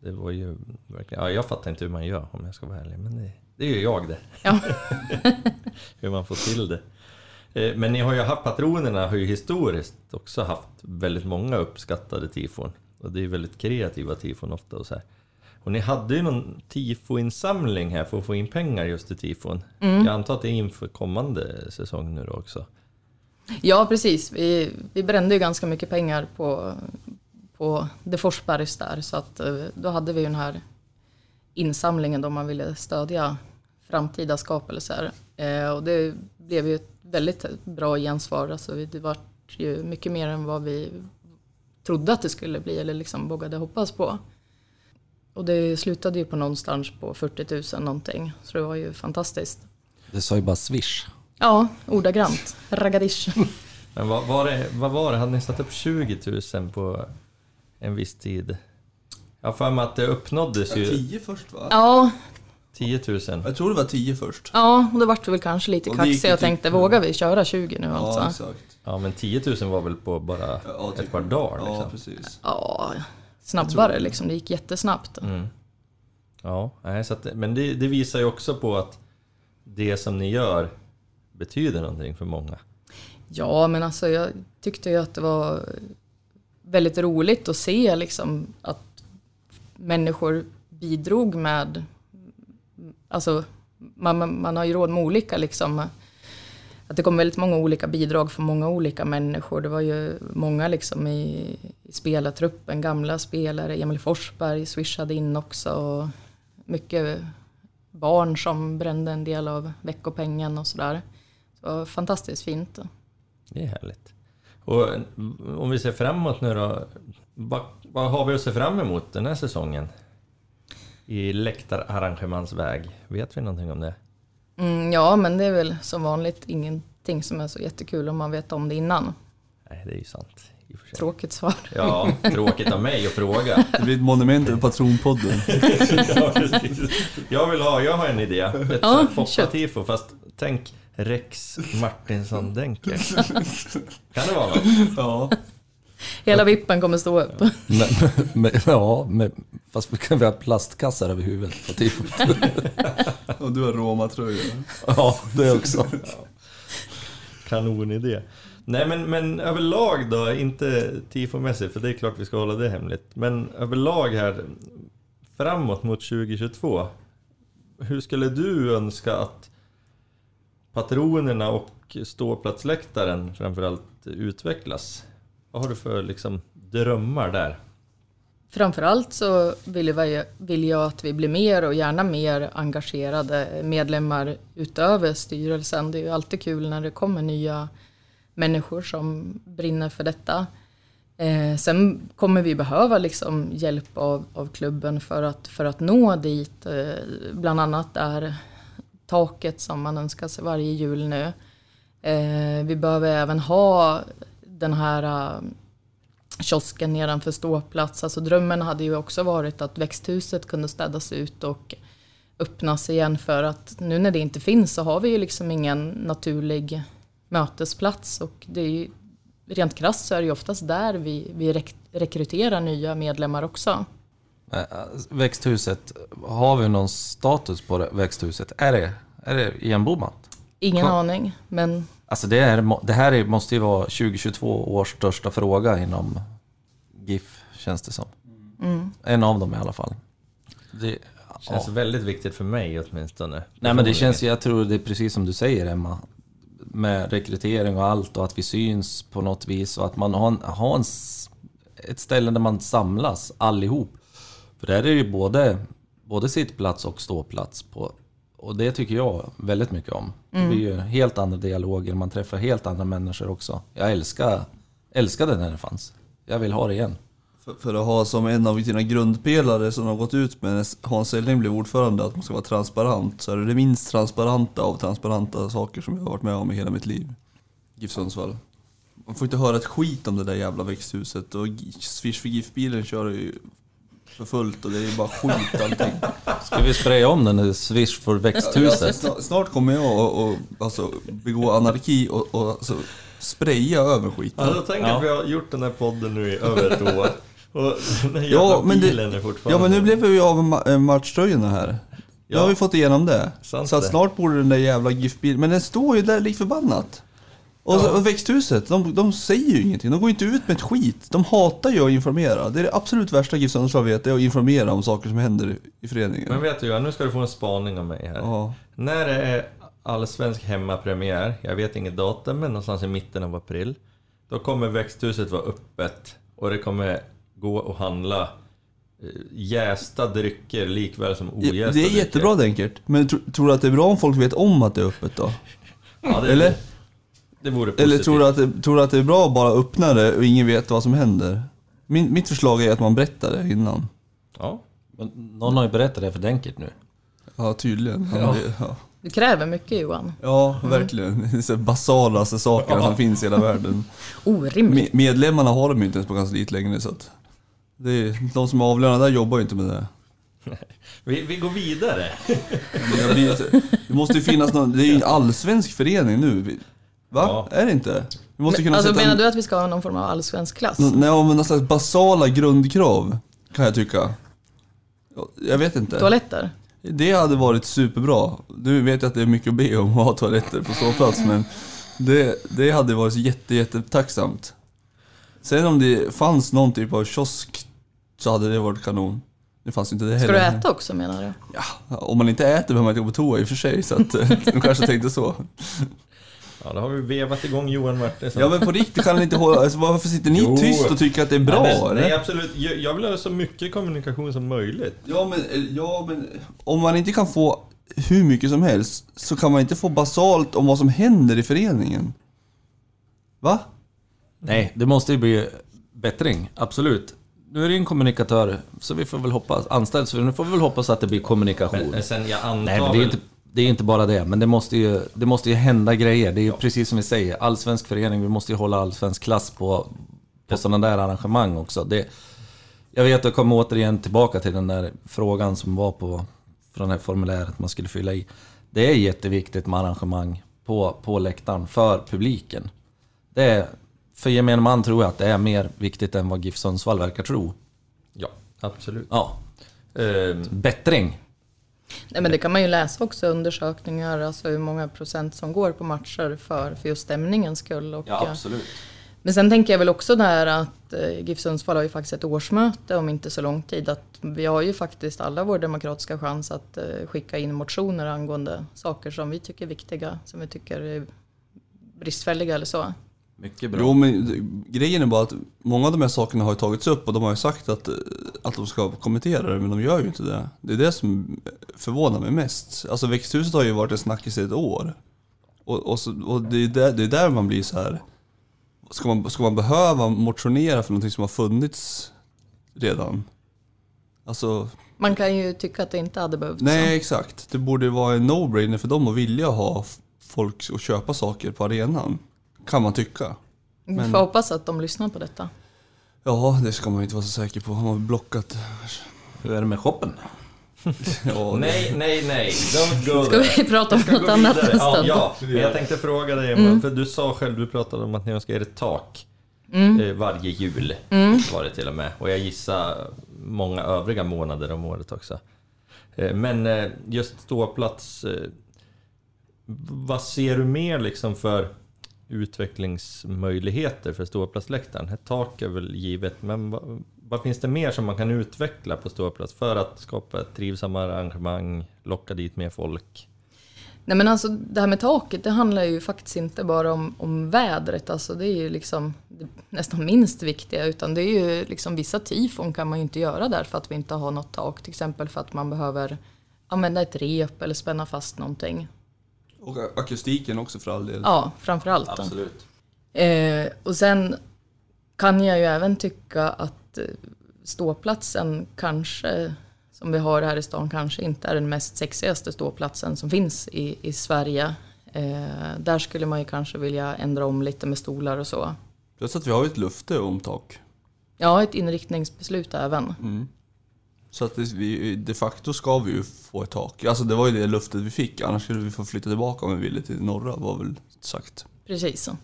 Det var ju verkligen, ja, jag fattar inte hur man gör om jag ska vara ärlig, men det, det är ju jag det.
Ja. [laughs]
hur man får till det. Eh, Men ni har ju haft, patronerna har ju historiskt också haft väldigt många uppskattade tifon. Och det är väldigt kreativa tifon ofta och så här. Och ni hade ju någon tifoinsamling här för att få in pengar just till tifon. Jag antar att det är inför kommande säsong nu då också.
Ja, precis. Vi, vi brände ju ganska mycket pengar på, på De Forsbergs där. Så att, eh, då hade vi ju den här insamlingen då man ville stödja framtida skapelser. Eh, och det blev ju ett väldigt bra gensvar. Alltså, det var ju mycket mer än vad vi trodde att det skulle bli eller liksom vågade hoppas på. Och det slutade ju på någonstans på 40 000 någonting. Så det var ju fantastiskt.
Det sa ju bara swish.
Ja, ordagrant. Raggadish. [laughs]
Men vad var, det, vad var det? Hade ni satt upp 20 000 på en viss tid? Jag har för mig att det uppnåddes ju
10 först va?
Ja,
10 000.
Jag tror det var 10 först.
Ja, och då vart vi väl kanske lite
Och det gick
kaxiga och
typ-
tänkte, vågar vi köra 20 nu
Ja,
alltså?
exakt.
Ja, men 10 000 var väl på bara
Ja, typ.
ett par dagar
Ja,
liksom.
precis.
Ja,
Jag
snabbare
tror-
liksom. Det gick jättesnabbt.
Mm. Ja, nej, så att, men det, det visar ju också på att det som ni gör betyder någonting för många.
Ja, men alltså jag tyckte ju att det var väldigt roligt att se liksom att människor bidrog med, alltså man, man- har ju råd med olika liksom, att det kom väldigt många olika bidrag från många olika människor. Det var ju många liksom i, i spelartruppen, gamla spelare, Emil Forsberg swishade in också och mycket barn som brände en del av veckopengen och sådär. Så det var fantastiskt fint.
Det är härligt. Och om vi ser framåt nu då, vad, vad har vi att se fram emot den här säsongen? I läktararrangemangsväg, vet vi någonting om det?
Mm, ja, men det är väl som vanligt ingenting som är så jättekul om man vet om det innan.
Nej, det är ju sant. i och för sig.
Tråkigt svar.
Ja, tråkigt av mig att fråga. [laughs]
Det blir ett monument över Patronpodden. [laughs]
ja, precis. Jag vill ha, jag har en idé. Ett
Ja,
ja,
kör.
tifo fast tänk Rex Martinsson Denker. [laughs] Kan det vara något?
Ja.
Hela vippen kommer stå upp.
Men, men, ja, men, fast vi kan vi ha plastkassar över huvudet på tifot. [laughs]
Och du har Roma-tröja.
Ja, det också.
Kanonidé. Nej men, men överlag då, inte tifomässigt för det är klart vi ska hålla det hemligt. Men överlag här, framåt mot 2022. Hur skulle du önska att patronerna och ståplatsläktaren framförallt utvecklas? Vad har du för liksom drömmar där?
Framförallt så vill jag, vill jag att vi blir mer och gärna mer engagerade medlemmar utöver styrelsen. Det är ju alltid kul när det kommer nya människor som brinner för detta. Eh, sen kommer vi behöva liksom hjälp av, av klubben för att, för att nå dit. Eh, bland annat är taket som man önskar sig varje jul nu. Eh, vi behöver även ha den här eh, kiosken nedanför ståplats. Alltså drömmen hade ju också varit att växthuset kunde städas ut och öppnas igen för att nu när det inte finns så har vi ju liksom ingen naturlig mötesplats och det är ju, rent krasst så är det ju oftast där vi, vi rekryterar nya medlemmar också.
Eh, Växthuset, har vi någon status på det, växthuset? Är det, är det igenbommat?
Ingen
Kom.
aning, men
Alltså det, är, det här är, måste ju vara 2022 års största fråga inom GIF, känns det som. En av dem i alla fall. Det,
Känns
ja.
väldigt viktigt för mig åtminstone.
Nej men det känns, jag tror det är precis som du säger Emma. Med rekrytering och allt och att vi syns på något vis och att man har, en, har en, ett ställe där man samlas allihop. För där är det ju både, både sittplats och ståplats på. Och det tycker jag väldigt mycket om. Det blir ju helt andra dialoger, man träffar helt andra människor också. Jag älskar, älskade när det fanns. Jag vill ha det igen.
För, för att ha som en av dina grundpelare som har gått ut med när Hans Selling blev ordförande att man ska vara transparent. Så är det det minst transparenta av transparenta saker som jag har varit med om i hela mitt liv. GIF Sundsvall. Man får inte höra ett skit om det där jävla växthuset och Swish för GIF-bilen kör ju för fullt och det är bara skit allting.
Ska vi spraya om den när Swish för växthuset?
Snart, snart kommer jag och, och alltså, begå anarki och, och alltså, spraya över skiten.
Alltså tänk
Ja.
att vi har gjort den här podden nu i över ett år. Och den här
Ja men,
bilen är
det,
fortfarande...
ja men nu blev vi ju av med eh, matchtröjorna här. Nu
Ja.
har vi fått igenom det.
Sant
så snart borde den där jävla GIF-bilen, men den står ju där lik förbannat. Och, så, och växthuset, de, de säger ju ingenting. De går inte ut med ett skit. De hatar ju att informera. Det är det absolut värsta GIF Sundsvall vet, är att informera om saker som händer i, föreningen.
Men vet du Johan, nu ska du få en spaning av mig här.
Ja.
När det är allsvensk hemmapremiär, jag vet inget datum, men någonstans i mitten av april. Då kommer växthuset vara öppet och det kommer gå att handla eh, jästa drycker likväl som ojästa
det är
drycker.
jättebra Denkert. Men tro, tror du att det är bra om folk vet om att det är öppet då? [laughs]
Ja, det,
Eller?
Det vore positivt.
Eller tror du, att det, tror du att det är bra att bara öppna det och ingen vet vad som händer? Min, mitt förslag är att man berättar det innan.
Ja.
Men Någon har ju berättat det för Denkert nu.
Ja, tydligen. Ja, det- ja.
du kräver mycket Johan.
ja verkligen. Det är så basalaste sakerna som finns i hela världen.
Orimligt.
Me- medlemmarna har de ju inte ens på kansliet längre så att... Det är, de som är avlönade där jobbar ju inte med det. [laughs]
Vi, vi går vidare.
Det måste ju finnas någon, det är ju en allsvensk förening nu. Va?
Ja.
Är det inte? Vi måste kunna
alltså
sätta
menar
en-
du att vi ska ha någon form av allsvensk klass?
Nå- Nej, men någon slags basala grundkrav, kan jag tycka. Ja, Jag vet inte.
Toaletter?
Det hade varit superbra. Nu vet jag att det är mycket att be om att ha toaletter på ståplats, men det, det hade varit jätte, jätte tacksamt. Sen om det fanns någon typ av kiosk så hade det varit kanon. Det fanns inte det
Ska
heller.
du äta också menar du?
Ja, om man inte äter behöver man inte gå på toa i och för sig, så att [laughs] de kanske tänkte så.
Ja, då har vi vevat igång Johan Martinsson.
Ja men på riktigt kan ni inte hålla, alltså, varför sitter ni
Jo.
tyst och tycker att det är bra?
nej, men, nej, absolut. Jag, jag vill ha så mycket kommunikation som möjligt.
Ja men, ja men om man inte kan få hur mycket som helst så kan man inte få basalt om vad som händer i föreningen. Va?
Nej, det måste ju bli bättring, absolut. Nu är det en kommunikatör, så vi får väl hoppas, anställd, så nu får vi väl hoppas att det blir kommunikation.
Men, sen jag antar
Nej, men det är, inte, det är inte bara det, men det måste ju, det måste ju hända grejer. Det är ju precis som vi säger, allsvensk förening, vi måste ju hålla allsvensk klass på på sådana där arrangemang också. Det, jag vet, jag kommer återigen tillbaka till den där frågan som var på från det här formuläret man skulle fylla i. Det är jätteviktigt med arrangemang på, på läktaren för publiken. Det är, för gemene man tror jag att det är mer viktigt än vad GIF Sundsvall verkar tro.
Ja, absolut.
Ja,
Ehm,
bättring.
Nej, men det kan man ju läsa också undersökningar, alltså hur många procent som går på matcher för, för just stämningens skull. Och, eh,
absolut.
Men sen tänker jag väl också där att eh, GIF Sundsvall har ju faktiskt ett årsmöte om inte så lång tid. Att vi har ju faktiskt alla vår demokratiska chans att eh, skicka in motioner angående saker som vi tycker är viktiga, som vi tycker är bristfälliga eller så.
Mycket bra.
Jo men grejen är bara att många av de här sakerna har ju tagits upp och de har ju sagt att, eh, att de ska kommentera det men de gör ju inte det. Det är det som förvånar mig mest. Alltså växthuset har ju varit en snackis i ett år. Och, och, så, och det, är där, det är där man blir så här. Ska man, ska man behöva motionera för någonting som har funnits redan? Alltså,
Man kan ju tycka att det inte hade behövts.
nej exakt. Det borde vara en no-brainer för dem att vilja ha folk att köpa saker på arenan. Kan man tycka.
Vi
men-
får hoppas att de lyssnar på detta.
Ja, det ska man ju inte vara så säker på. Han har blockat.
Hur är det med shoppen? [laughs]
Ja,
nej, nej, nej. Don't go
Ska vi prata om något annat
vidare.
en
Ja,
stund?
ja, men jag tänkte fråga dig,
Mm.
för du sa själv, du pratade om att ni önskar er ett tak
Mm.
eh, varje jul. Var det till och med. Och jag gissar många övriga månader om året också. Eh, Men eh, just ståplats, vad ser du mer liksom för utvecklingsmöjligheter för ståplatsläktaren? Ett tak är väl givet, men vad, vad finns det mer som man kan utveckla på ståplats för att skapa ett trivsammare arrangemang, locka dit mer folk?
Nej men alltså det här med taket, det handlar ju faktiskt inte bara om, om vädret. Alltså det är ju liksom det nästan minst viktiga. Utan det är ju liksom vissa tifon kan man ju inte göra där för att vi inte har något tak. Till exempel för att man behöver använda ett rep eller spänna fast någonting.
Och akustiken också för all del.
Ja, framför allt. då.
Absolut.
Eh, och sen kan jag ju även tycka att eh, ståplatsen kanske, som vi har här i stan, kanske inte är den mest sexigaste ståplatsen som finns i, i Sverige. Eh, där skulle man ju kanske vilja ändra om lite med stolar och så.
Plus att vi har ett lufte om tak.
Ja, ett inriktningsbeslut även.
Så att vi, de facto ska vi ju få ett tak. Alltså det var ju det luftet vi fick. Annars skulle vi få flytta tillbaka om vi ville till norra var väl sagt.
Precis så.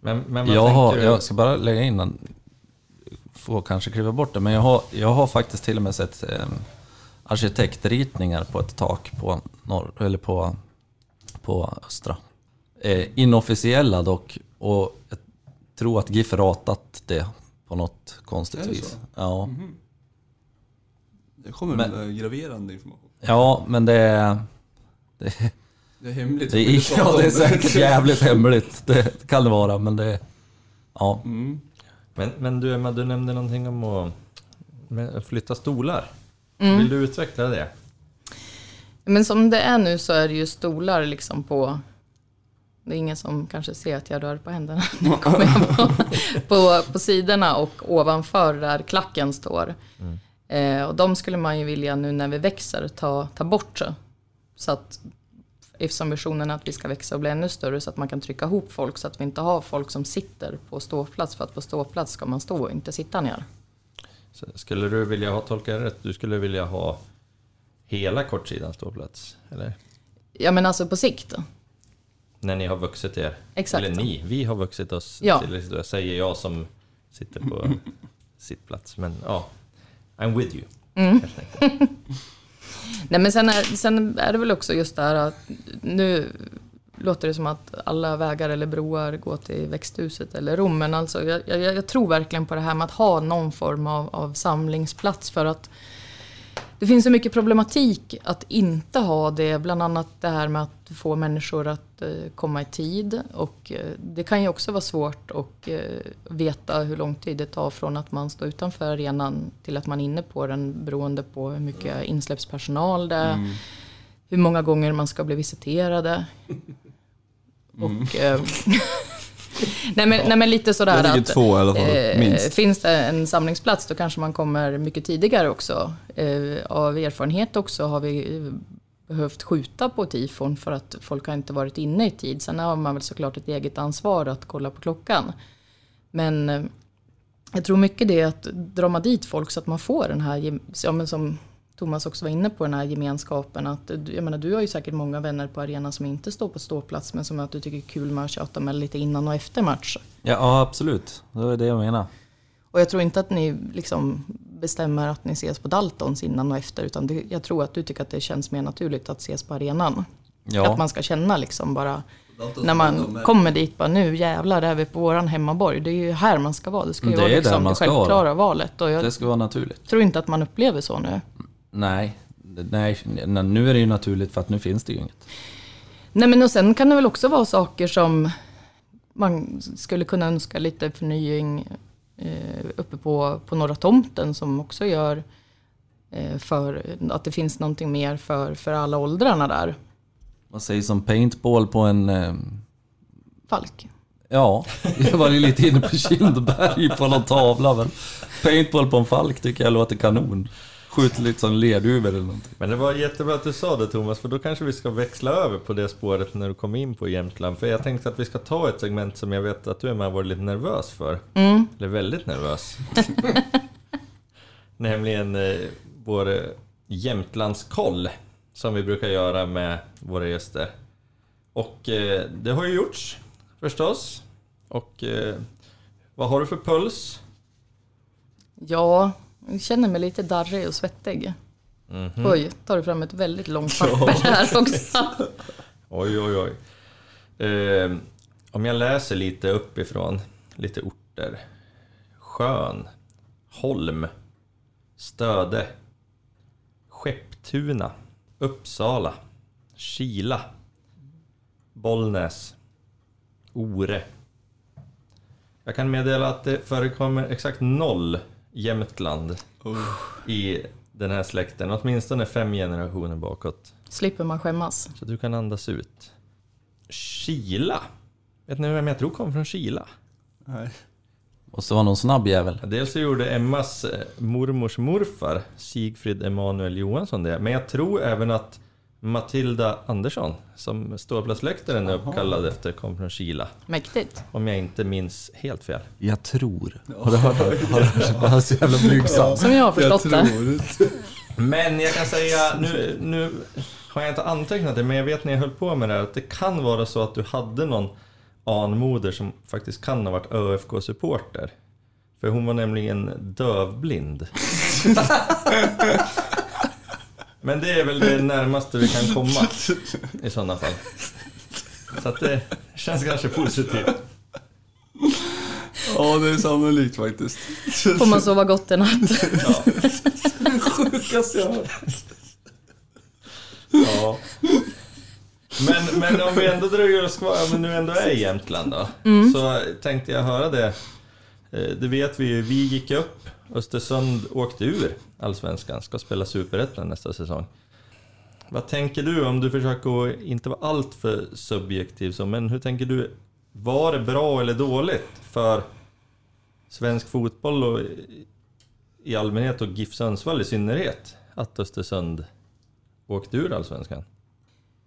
Men, men vad
Jag, har,
du?
jag ska bara lägga in en, får kanske kliva bort det, men jag har, jag har faktiskt till och med sett eh, arkitektritningar på ett tak på, norr, eller på, på Östra. Eh, inofficiella dock, och jag tror att GIF ratat det på något konstigt
Är det
vis.
så? Det kommer
Men-
med graverande information.
ja, men det är... Det,
Det är hemligt.
det, är, ja, det är säkert jävligt hemligt. Det kan det vara, men det... Ja.
Mm.
Men, men du Emma, du nämnde någonting om att flytta stolar. Vill du utveckla det?
Men som det är nu så är det ju stolar liksom på det är ingen som kanske ser att jag rör på händerna. [laughs] Nu kommer jag på, på, på sidorna och ovanför där klacken står. Eh, och de skulle man ju vilja nu när vi växer ta, ta bort. Så att eftersom visionen är att vi ska växa och bli ännu större så att man kan trycka ihop folk så att vi inte har folk som sitter på ståplats. För att på ståplats ska man stå och inte sitta ner.
Så skulle du vilja ha, tolka det rätt, du skulle vilja ha hela kortsidan ståplats? Eller?
Ja men alltså på sikt.
När ni har vuxit er?
Exakt.
Eller ni, vi har vuxit oss
Ja.
till, säger jag som sitter på sittplats. Men ja, I'm with you.
Mm. [laughs] Nej men sen är, sen är det väl också just det här att nu låter det som att alla vägar eller broar går till växthuset eller Rom. Men alltså jag, jag, jag tror verkligen på det här med att ha någon form av, av samlingsplats för att det finns så mycket problematik att inte ha det. Bland annat det här med att få människor att eh, komma i tid. Och eh, det kan ju också vara svårt att eh, veta hur lång tid det tar från att man står utanför arenan till att man är inne på den beroende på hur mycket insläppspersonal det är. Hur många gånger man ska bli visiterade. Och, eh, [laughs] [laughs] nej, men, nej men lite sådär
Jag
att
två i alla fall,
eh,
minst.
finns det en samlingsplats då kanske man kommer mycket tidigare också. Eh, av erfarenhet också har vi eh, behövt skjuta på tifon för att folk har inte varit inne i tid. Sen har man väl såklart ett eget ansvar att kolla på klockan. Men eh, jag tror mycket det är att man dit folk så att man får den här, ja, men som Thomas också var inne på, den här gemenskapen. Att, jag menar, du har ju säkert många vänner på arenan som inte står på ståplats men som att du tycker är kul med att tjata med lite innan och efter match.
Ja, ja, absolut. Det var det jag menade.
Och jag tror inte att ni liksom bestämmer att ni ses på Daltons innan och efter utan det, jag tror att du tycker att det känns mer naturligt att ses på arenan.
Ja.
Att man ska känna liksom bara när man kommer dit, bara nu jävlar är vi på våran hemmaborg. Det är ju här man ska vara. Det ska ju
Det
vara
är
liksom
man
det
ska vara.
självklara valet. Och jag
Det ska vara naturligt.
tror inte att man upplever så nu.
Nej, nej, nu är det ju naturligt för att nu finns det ju inget.
Nej men och sen kan det väl också vara saker som man skulle kunna önska lite förnying eh, uppe på, på Norra Tomten som också gör eh, för att det finns någonting mer för, för alla åldrarna där.
Vad sägs som paintball på en... Eh,
Falk.
ja, [laughs] jag var ju lite inne på Kindberg på någon tavla men... Paintball på en falk tycker jag låter kanon. Skjut lite som lerduvor eller någonting.
Men det var jättebra att du sa det Thomas, för då kanske vi ska växla över på det spåret när du kom in på Jämtland. För jag tänkte att vi ska ta ett segment som jag vet att du är med och varit lite nervös för. Eller väldigt nervös. [laughs] Nämligen eh, vår eh, Jämtlandskoll, som vi brukar göra med våra gäster. Och eh, det har ju gjorts, förstås. Och eh, vad har du för puls?
Ja, jag känner mig lite darrig och svettig.
Mhm.
Oj, tar du fram ett väldigt långt papper här [laughs] också.
Oj, oj, oj. Eh, om jag läser lite uppifrån, lite orter. Skön, Holm, Stöde, Skepptuna, Uppsala, Kila, Bollnäs, Ore. Jag kan meddela att det förekommer exakt noll Jämtland i den här släkten, åtminstone fem generationer bakåt.
Slipper man skämmas.
Så du kan andas ut. Kila. Vet ni vem jag tror kom från Kila?
Nej.
Måste vara någon snabb jävel.
Dels så gjorde Emmas eh, mormors morfar Sigfrid Emanuel Johansson det. Men jag tror även att Matilda Andersson, som ståplatsläktaren är uppkallad efter, kom från Kila.
Mäktigt.
Om jag inte minns helt fel.
Jag tror. Har du hört det? Har du hört det? Han är så jävla blygsam.
Som jag har förstått det.
Men jag kan säga, nu, nu har jag inte antecknat det, men jag vet när jag höll på med det här att det kan vara så att du hade någon anmoder som faktiskt kan ha varit ÖFK-supporter. För hon var nämligen dövblind. [laughs] [laughs] Men det är väl det närmaste vi kan komma [laughs] i sådana fall. Så att det känns kanske positivt.
Ja, det är sannolikt faktiskt.
Får man sova gott i natt. [laughs]
Sjukaste jag har hört.
Ja. Men, men om vi ändå dröjer oss kvar, om vi nu ändå är i Jämtland då. Så tänkte jag höra det. Eh, Det vet vi ju, vi gick upp. Östersund åkte ur Allsvenskan, ska spela Superettan nästa säsong. Vad tänker du om du försöker att inte vara alltför subjektiv så, men hur tänker du? Var det bra eller dåligt för svensk fotboll och i allmänhet och GIF Sundsvall i synnerhet att Östersund åkte ur Allsvenskan?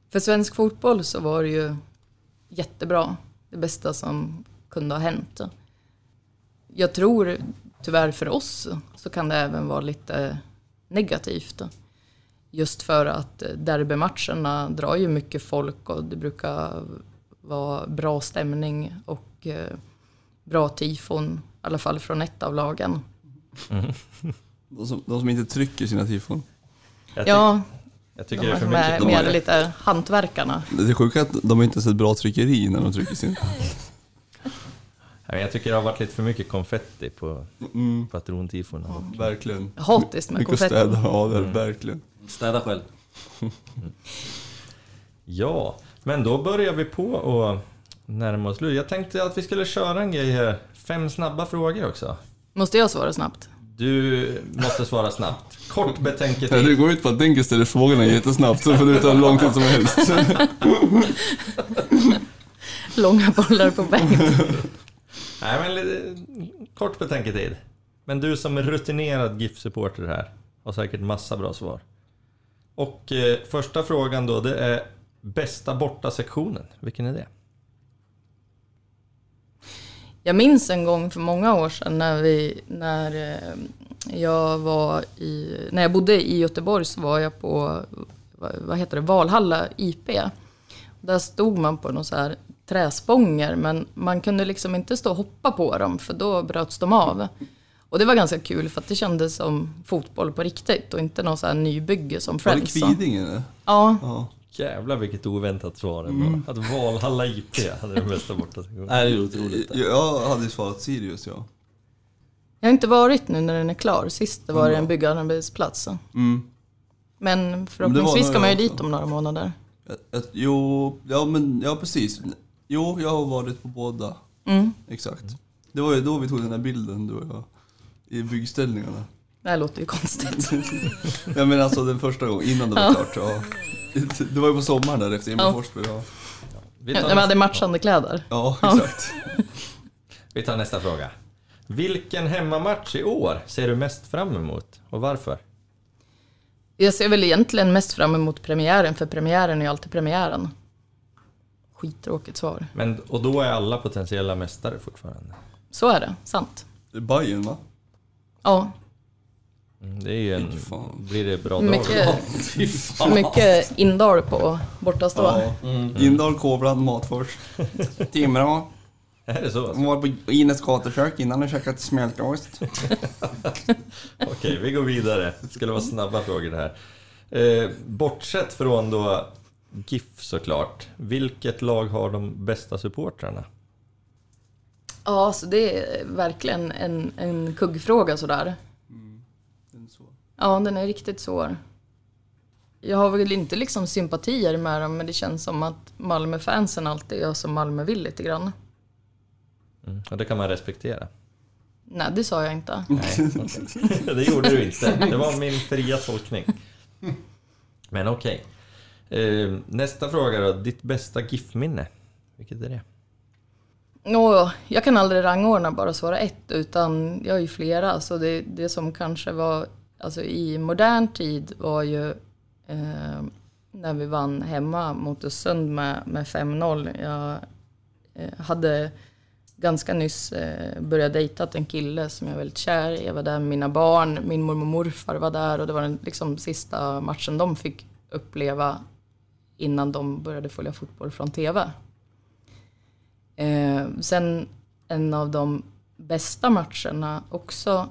För svensk fotboll så var det ju jättebra. Det bästa som kunde ha hänt. Jag tror tyvärr för oss så kan det även vara lite negativt. Just för att derbymatcherna drar ju mycket folk och det brukar vara bra stämning och eh, bra tifon, i alla fall från ett av lagen.
De som, de som inte trycker sina tifon.
Jag,
Ja,
jag
de
tycker det är för
är
mycket.
mer
är-
lite hantverkarna.
Det är sjukt att de inte har sett bra tryckeri när de trycker sin.
Ja, Jag tycker det har varit lite för mycket konfetti på
Mm,
patrontifona.
verkligen.
Hatiskt med
Mycket
konfetti.
städa, ja det är det verkligen.
Städa själv.
Ja, men då börjar vi på och närma oss slut. Jag tänkte att vi skulle köra en grej här. Fem snabba frågor också.
Måste jag svara snabbt?
Du måste svara snabbt. Kort
Ja,
betänketid.
det går ut på att Denke ställer frågorna jättesnabbt så får du ta hur lång tid som helst. [laughs]
Långa bollar på Bengt. [laughs]
Nej, men lite, kort betänketid. Men du som är rutinerad GIF-supporter här har säkert massa bra svar. Och eh, första frågan då, det är bästa bortasektionen. Vilken är det?
Jag minns en gång för många år sedan när, vi, när, eh, jag, var i, när jag bodde i Göteborg så var jag på vad, vad heter det, Valhalla IP. Där stod man på någon så här träspånger men man kunde liksom inte stå och hoppa på dem för då bröts de av. Och det var ganska kul för att det kändes som fotboll på riktigt och inte någon så här nybygge som
Var det
Friends.
Kviding eller?
Ja,
Ja.
Jävlar vilket oväntat svar ändå. Att Valhalla IP hade den bästa borta.
Nej, det är otroligt.
Jag hade svarat Sirius ja.
jag har inte varit nu när den är klar. Sist var det
Ja.
en byggarbetsplats.
Mm.
Men förhoppningsvis ska man ju dit om några månader.
Ett, ett, jo, ja men ja precis. Jo, jag har varit på båda.
Mm.
Exakt. Det var ju då vi tog den här bilden du och jag. I byggställningarna.
Det här låter ju konstigt. [laughs]
Ja men alltså den första gången, innan det var
Ja.
klart. Ja. Det var ju på sommaren där efter Emil
Ja.
Forsberg. Ja.
Vi tar,
hade
nästa,
matchande kläder.
ja, exakt. [laughs]
vi tar nästa fråga. Vilken hemmamatch i år ser du mest fram emot och varför?
Jag ser väl egentligen mest fram emot premiären, för premiären är ju alltid premiären. Skittråkigt svar.
Men, och då är alla potentiella mästare fortfarande.
Så är det, sant.
Det är Bayern va?
Ja,
Mm, Det är ju en...
Fy fan.
Blir det bra dag?
mycket, [laughs] mycket Indal på bortastå.
Ja. Indal, Kovland, Matfors. Timrå.
Är det så?
Hon var på Ines gatukök innan och käkat smältost. [laughs]
Okej, vi går vidare. Det skulle vara snabba frågor det här. Eh, bortsett från då GIF såklart. Vilket lag har de bästa supportrarna?
Ja, så det är verkligen en, en kuggfråga sådär. Ja, den är riktigt svår. Jag har väl inte liksom sympatier med dem, men det känns som att Malmö-fansen alltid gör som Malmö vill lite grann.
Mm. Och det kan man respektera.
Nej, det sa jag inte.
Nej, okej. [laughs] det gjorde du inte. Det var min fria tolkning. Men okej. Eh, nästa fråga då. Ditt bästa GIF-minne? Vilket är det?
Oh, jag kan aldrig rangordna bara svara ett, utan jag har ju flera. Så det, det som kanske var, alltså i modern tid var ju eh, när vi vann hemma mot Östersund med, med 5-0. Jag eh, hade ganska nyss eh, börjat dejta en kille som jag är väldigt kär i. Jag var där med mina barn, min mormor och morfar var där och det var den liksom, sista matchen de fick uppleva innan de började följa fotboll från TV. Eh, sen en av de bästa matcherna också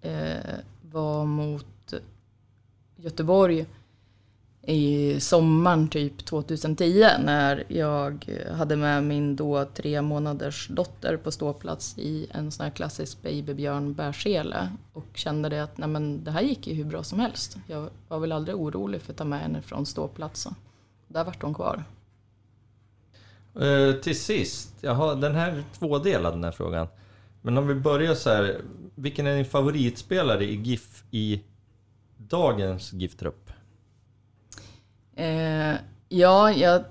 eh, var mot Göteborg i sommaren typ 2010 när jag hade med min då tre månaders dotter på ståplats i en sån här klassisk babybjörn bärsele och kände det att nej men, det här gick ju hur bra som helst. Jag var väl aldrig orolig för att ta med henne från ståplatsen. Där vart hon kvar.
Uh, till sist, jaha, den här är tvådelad den här frågan. Men om vi börjar så här. Vilken är din favoritspelare i GIF i dagens GIF-trupp?
Eh, ja, jag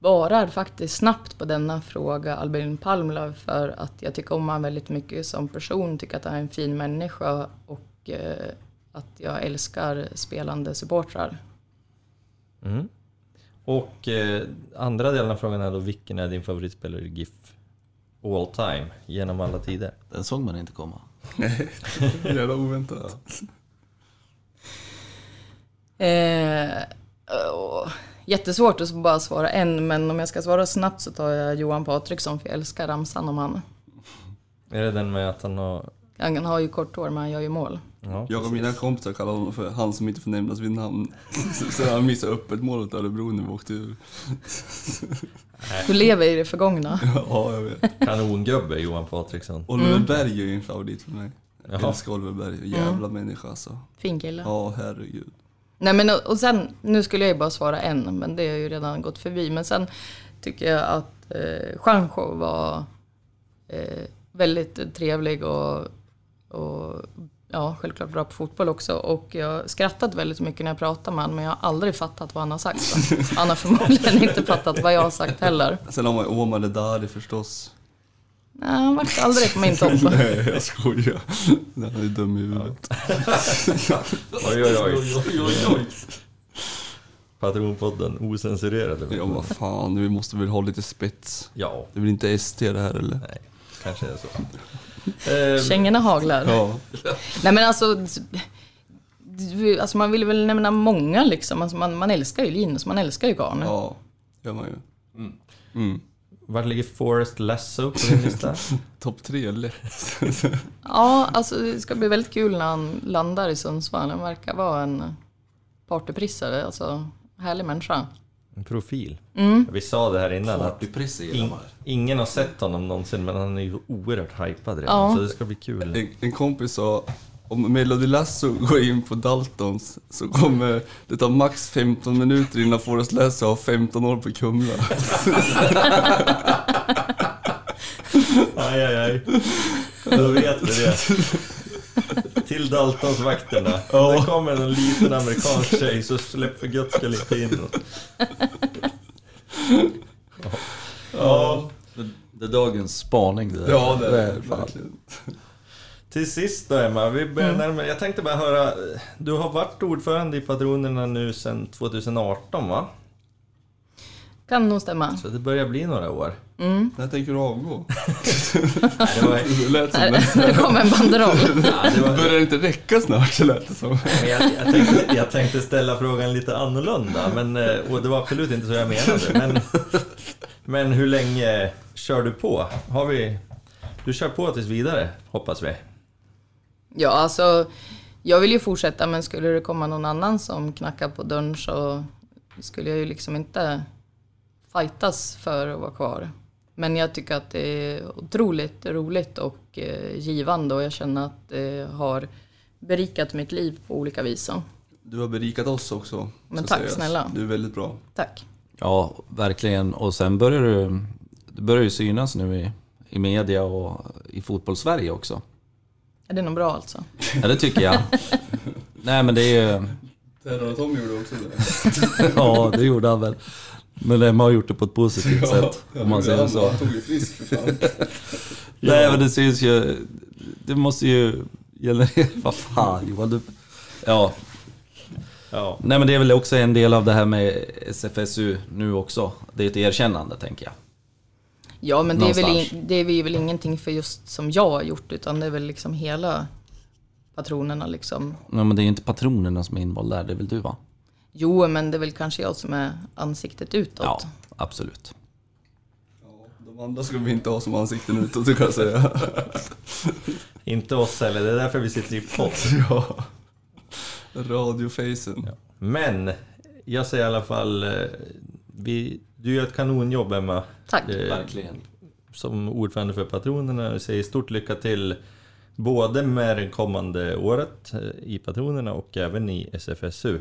svarar faktiskt snabbt på denna fråga Albin Palmlöv för att jag tycker om honom väldigt mycket som person, tycker att han är en fin människa och eh, att jag älskar spelande supportrar.
Mm. Och eh, andra delen av frågan är då, vilken är din favoritspelare i GIF all time, genom alla tider?
Den såg man inte komma. [laughs]
Jävla oväntat.
Eh, åh, jättesvårt att bara svara en, men om jag ska svara snabbt så tar jag Johan Patriksson för jag älskar ramsan om han.
Är det den med att han har...
Han har ju kort hår men han gör ju mål.
Ja,
Jag och mina kompisar kallar honom för han som inte får nämnas vid namn. [laughs] Så han missade öppet målet i Örebro när vi åkte ur.
Du lever i det förgångna. [laughs]
Ja, jag vet.
kanongubbe Johan Patriksson.
Oliver Berg är ju en favorit för mig. Jag älskar Oliver Berg. Jävla människa alltså.
Fin kille.
Ja, herregud.
Nej men och- sen, nu skulle jag ju bara svara en, men det har ju redan gått förbi. Men sen tycker jag att eh, Juanjo var eh, väldigt trevlig och, och ja, självklart bra på fotboll också. Och jag har skrattat väldigt mycket när jag pratar med honom, men jag har aldrig fattat vad han har sagt. [laughs] Han har förmodligen inte fattat vad jag har sagt heller.
Sen har man ju Omar Ledari förstås.
Nej, han var aldrig på min topp. [laughs]
Nej, jag skojar. Han är dum i huvudet.
Oj, oj, oj. Patronpodden ocensurerade.
Ja vad fan, vi måste väl ha lite spets.
Ja,
Det är väl inte ST det här eller?
nej, kanske är så.
Kängorna haglar.
Ja.
Nej men alltså, alltså man vill väl nämna många liksom. Alltså man, man älskar ju Linus, man älskar ju Garn.
Ja, gör man ju. Mm.
Vart ligger Forest Lasso på din lista? [laughs]
Topp tre lätt. [laughs]
Ja, alltså det ska bli väldigt kul när han landar i Sundsvall. Han verkar vara en partyprissare, alltså härlig människa.
En profil.
Mm.
Vi sa det här innan att in, ingen har sett honom någonsin men han är ju oerhört hypad redan.
Ja.
Så det ska bli kul.
En, en kompis sa om Melody Lasso går in på Daltons så kommer det ta max 15 minuter innan Forrest Lasso har 15 år på Kumla. [laughs]
Aj, aj, aj. Då vet vi det. Till Daltonsvakterna. Om det kommer en liten amerikansk tjej så släpp för gött skull inte in. Ja.
Det, det är dagens spaning det där.
Ja, det är det verkligen.
Till sist då Emma, vi börjar närma Jag tänkte bara höra, du har varit ordförande i Patronerna nu sedan 2018 va?
Kan nog stämma.
Så det börjar bli några år.
Mm.
När tänker du avgå? [laughs]
Nej, det var,
Det lät som
det kom en banderoll. [laughs]
ja, det var,
Börjar det inte räcka snart så lät det som.
Men jag, jag, tänkte, jag tänkte ställa frågan lite annorlunda, men, eh, och det var absolut inte så jag menade. Men, men hur länge kör du på? Har vi, du kör på tills vidare, hoppas vi.
Ja, alltså jag vill ju fortsätta men skulle det komma någon annan som knackar på dörren så skulle jag ju liksom inte fightas för att vara kvar. Men jag tycker att det är otroligt roligt och eh, givande och jag känner att det har berikat mitt liv på olika vis.
Du har berikat oss också.
Men tack
sägas.
snälla.
Du är väldigt bra.
Tack.
Ja, verkligen. Och sen börjar du, du börjar ju synas nu i, i media och i fotbollssverige också.
Är det nog bra alltså? [laughs]
Ja, det tycker jag. Nej, men det är ju...
Terror och Tom gjorde också det. [laughs]
Ja, det gjorde han väl. Men Emma har gjort det på ett positivt sätt, om man säger så.
Han tog ju frisk för fan. [laughs]
Nej, men det syns ju... Det måste ju generera... Vad fan Johan, du... Ja.
Ja.
Nej, men det är väl också en del av det här med SFSU nu också. Det är ett erkännande, tänker jag.
Ja, men det är, väl in, det är väl ingenting för just som jag har gjort utan det är väl liksom hela patronerna liksom.
Nej, men det är ju inte patronerna som är invalda där, det är väl du va?
Jo, men det är väl kanske jag som är ansiktet utåt.
Ja, absolut.
Ja, de andra ska vi inte ha som ansikten utåt, kan jag säga. [laughs]
Inte oss heller, det är därför vi sitter i podd. [laughs]
ja. Radiofacen.
Men, jag säger i alla fall, eh, vi, du gör ett kanonjobb Emma.
Tack.
Eh,
Verkligen.
som ordförande för Patronerna. Jag säger stort lycka till både med det kommande året eh, i Patronerna och även i SFSU.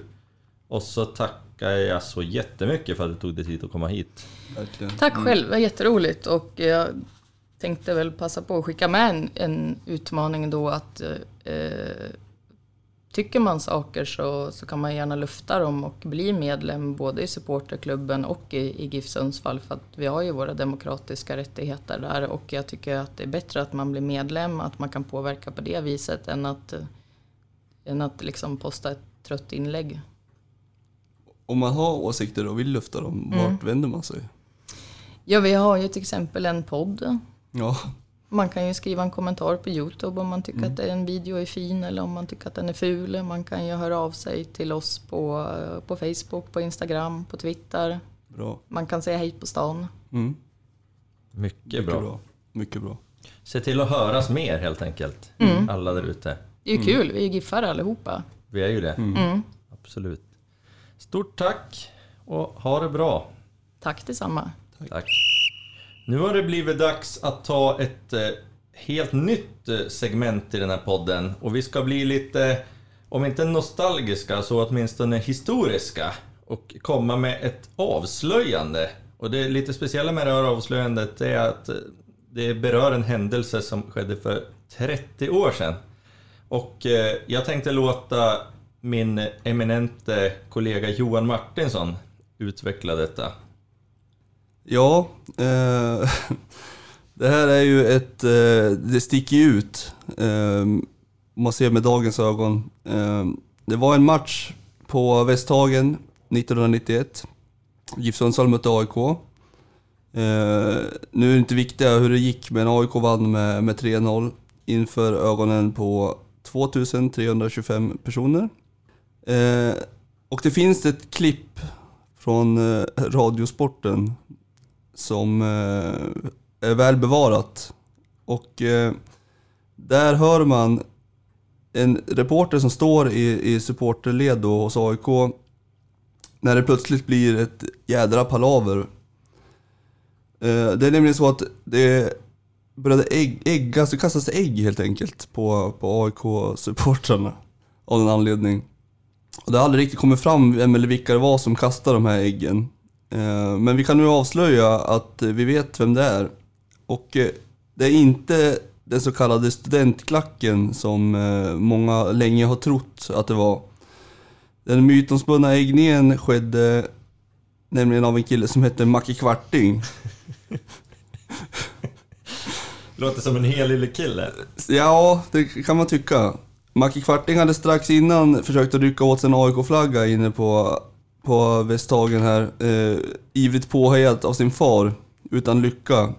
Och så tackar jag så jättemycket för att du tog dig tid att komma hit.
Verkligen.
Tack själv, det var jätteroligt och jag tänkte väl passa på att skicka med en, en utmaning då att eh, tycker man saker så, så kan man gärna lufta dem och bli medlem både i supporterklubben och i, i GIF Sundsvall för att vi har ju våra demokratiska rättigheter där och jag tycker att det är bättre att man blir medlem, att man kan påverka på det viset än att, än att liksom posta ett trött inlägg.
Om man har åsikter och vill lufta dem, vart vänder man sig?
Ja, vi har ju till exempel en podd
Ja,
Man kan ju skriva en kommentar på Youtube om man tycker
Mm.
att en video är fin eller om man tycker att den är ful. Man kan ju höra av sig till oss på, på Facebook, på Instagram, på Twitter.
bra.
Man kan säga hej på stan.
Mm.
Mycket,
Mycket
bra.
bra. Mycket bra.
Se till att höras mer helt enkelt. Alla där ute.
Det är ju kul, vi är ju giffare allihopa.
Vi är ju det.
Mm.
Absolut. Stort tack och ha det bra.
Tack detsamma.
Tack. Nu har det blivit dags att ta ett eh, helt nytt eh, segment i den här podden och vi ska bli lite, om inte nostalgiska så åtminstone historiska och komma med ett avslöjande. Och det lite speciella med det här avslöjandet är att eh, det berör en händelse som skedde för 30 år sedan. Och jag tänkte låta min eminente kollega Johan Martinsson utveckla detta.
Ja, eh, [laughs] det här är ju ett, eh, det sticker ju ut. Eh, om man ser med dagens ögon. Eh, det var en match på Västhagen 1991. GIF Sundsvall mötte AIK. Eh, nu är det inte viktiga hur det gick, men AIK vann med, med 3-0 inför ögonen på 2325 personer. Eh, och det finns ett klipp från eh, Radiosporten som eh, är väl bevarat. Och eh, där hör man en reporter som står i, i supporterled då hos AIK när det plötsligt blir ett jädra palaver. Eh, det är nämligen så att det började ägg, äggas, alltså det kastas ägg helt enkelt på, på AIK-supportrarna av en anledning. Och det har aldrig riktigt kommit fram vem eller vilka det var som kastade de här äggen. Eh, men vi kan nu avslöja att vi vet vem det är. Och eh, det är inte den så kallade studentklacken som eh, många länge har trott att det var. Den mytomspunna äggningen skedde nämligen av en kille som hette Macke Kvarting. [laughs]
Låter som en hel lille kille.
Ja, det kan man tycka. Macke Kvarting hade strax innan försökt att rycka åt sig en AIK-flagga inne på, på Västhagen här. Eh, ivrigt påhejat av sin far, utan lycka.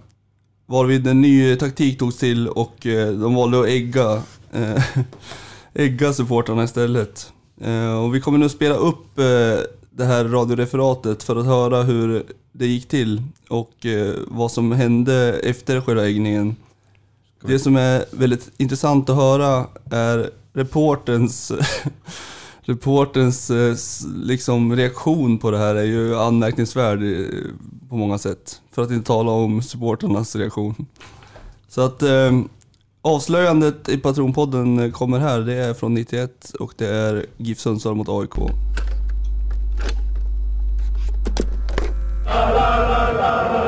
Varvid en ny taktik togs till och eh, de valde att ägga, eh, [laughs] ägga supportrarna istället. Eh, och vi kommer nu spela upp eh, det här radioreferatet för att höra hur det gick till och eh, vad som hände efter själva äggningen. Det som är väldigt intressant att höra är reportens, [laughs] reportens eh, liksom reaktion på det här är ju anmärkningsvärd eh, på många sätt. För att inte tala om supporternas reaktion. Så att eh, avslöjandet i Patronpodden eh, kommer här, det är från 91 och det är GIF Sundsvall mot AIK.
Vad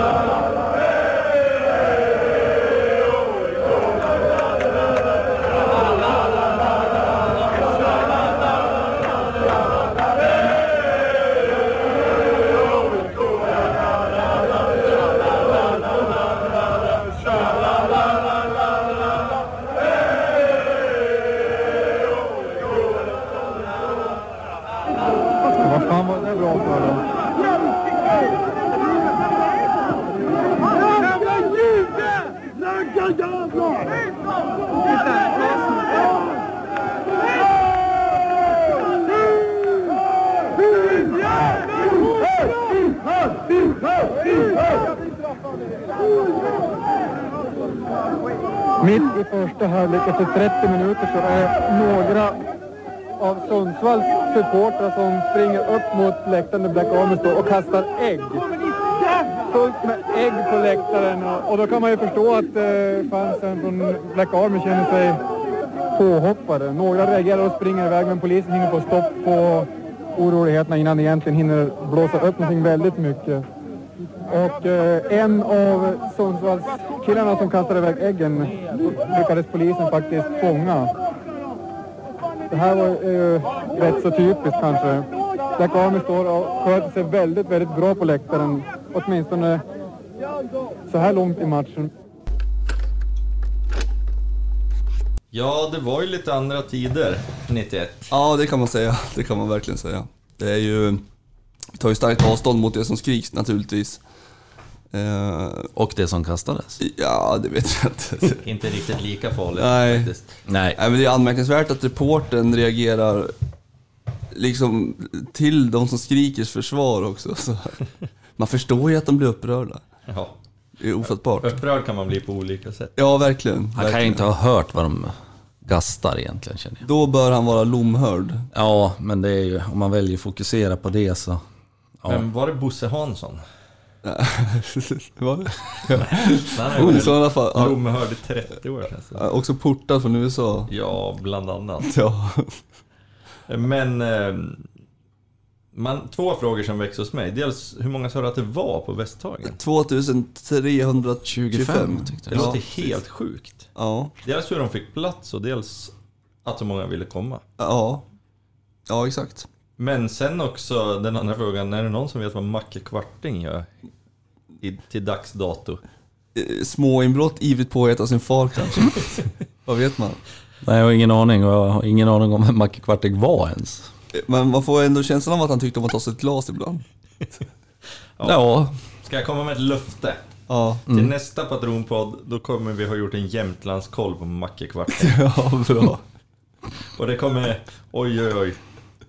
Mitt i första halvlek efter 30 minuter så är några av Sundsvalls supportrar som springer upp mot läktaren där Black Army står och kastar ägg. Fullt med ägg på läktaren och, och då kan man ju förstå att eh, fansen från Black Army känner sig påhoppade. Några reagerar och springer iväg men polisen hinner få stopp på oroligheterna innan det egentligen hinner blåsa upp någonting väldigt mycket. Och eh, en av Sundsvalls killarna som kastade iväg äggen lyckades polisen faktiskt fånga. Det här var ju rätt så typiskt kanske. Black Army står och sköter sig väldigt, väldigt bra på läktaren. Åtminstone så här långt i matchen.
Ja, det var ju lite andra tider 91.
Ja, det kan man säga. Det kan man verkligen säga. Det är ju... Vi tar ju starkt avstånd mot det som skriks naturligtvis. Eh,
Och det som kastades.
ja, det vet jag inte. [laughs]
Inte riktigt lika farligt
Nej.
faktiskt.
Nej.
Nej, men det är anmärkningsvärt att reporten reagerar liksom till de som skrikers försvar också. Så. [laughs] Man förstår ju att de blir upprörda.
Ja.
Det är ofattbart.
Upprörd kan man bli på olika sätt.
Ja, verkligen.
Han kan
verkligen.
ju inte ha hört vad de gastar egentligen känner jag.
Då bör han vara lomhörd.
Ja, men det är ju, om man väljer att fokusera på det så... Ja.
Men var det Bosse Hansson?
Va?
Han har ju
Oh,
varit
så i alla fall, ja,
lomhörd i 30 år känns det.
också portad från USA.
Ja, bland annat. [laughs]
Ja.
Men... Eh, man, två frågor som väcks hos mig. Dels, hur många sa du att det var på Västhagen?
2325.
25 tyckte
Det
jag.
låter helt sjukt.
Ja,
Dels hur de fick plats och dels att så många ville komma.
ja. Ja, exakt.
Men sen också den andra frågan, är det någon som vet vad Macke Kvarting gör? I, till dags dato.
Eh, Småinbrott, ivrigt påhejat av sin far kanske. [laughs] Vad vet man?
Nej, jag har ingen aning och jag har ingen aning om vem Macke Kvartig var ens.
Men man får ändå känslan av att han tyckte om att ta sig ett glas ibland. [laughs]
Ja,
Ska jag komma med ett löfte?
Ja,
Till nästa patronpodd, då kommer vi ha gjort en Jämtlandskoll på Mackekvarten. [laughs]
ja bra.
Och det kommer, oj oj oj.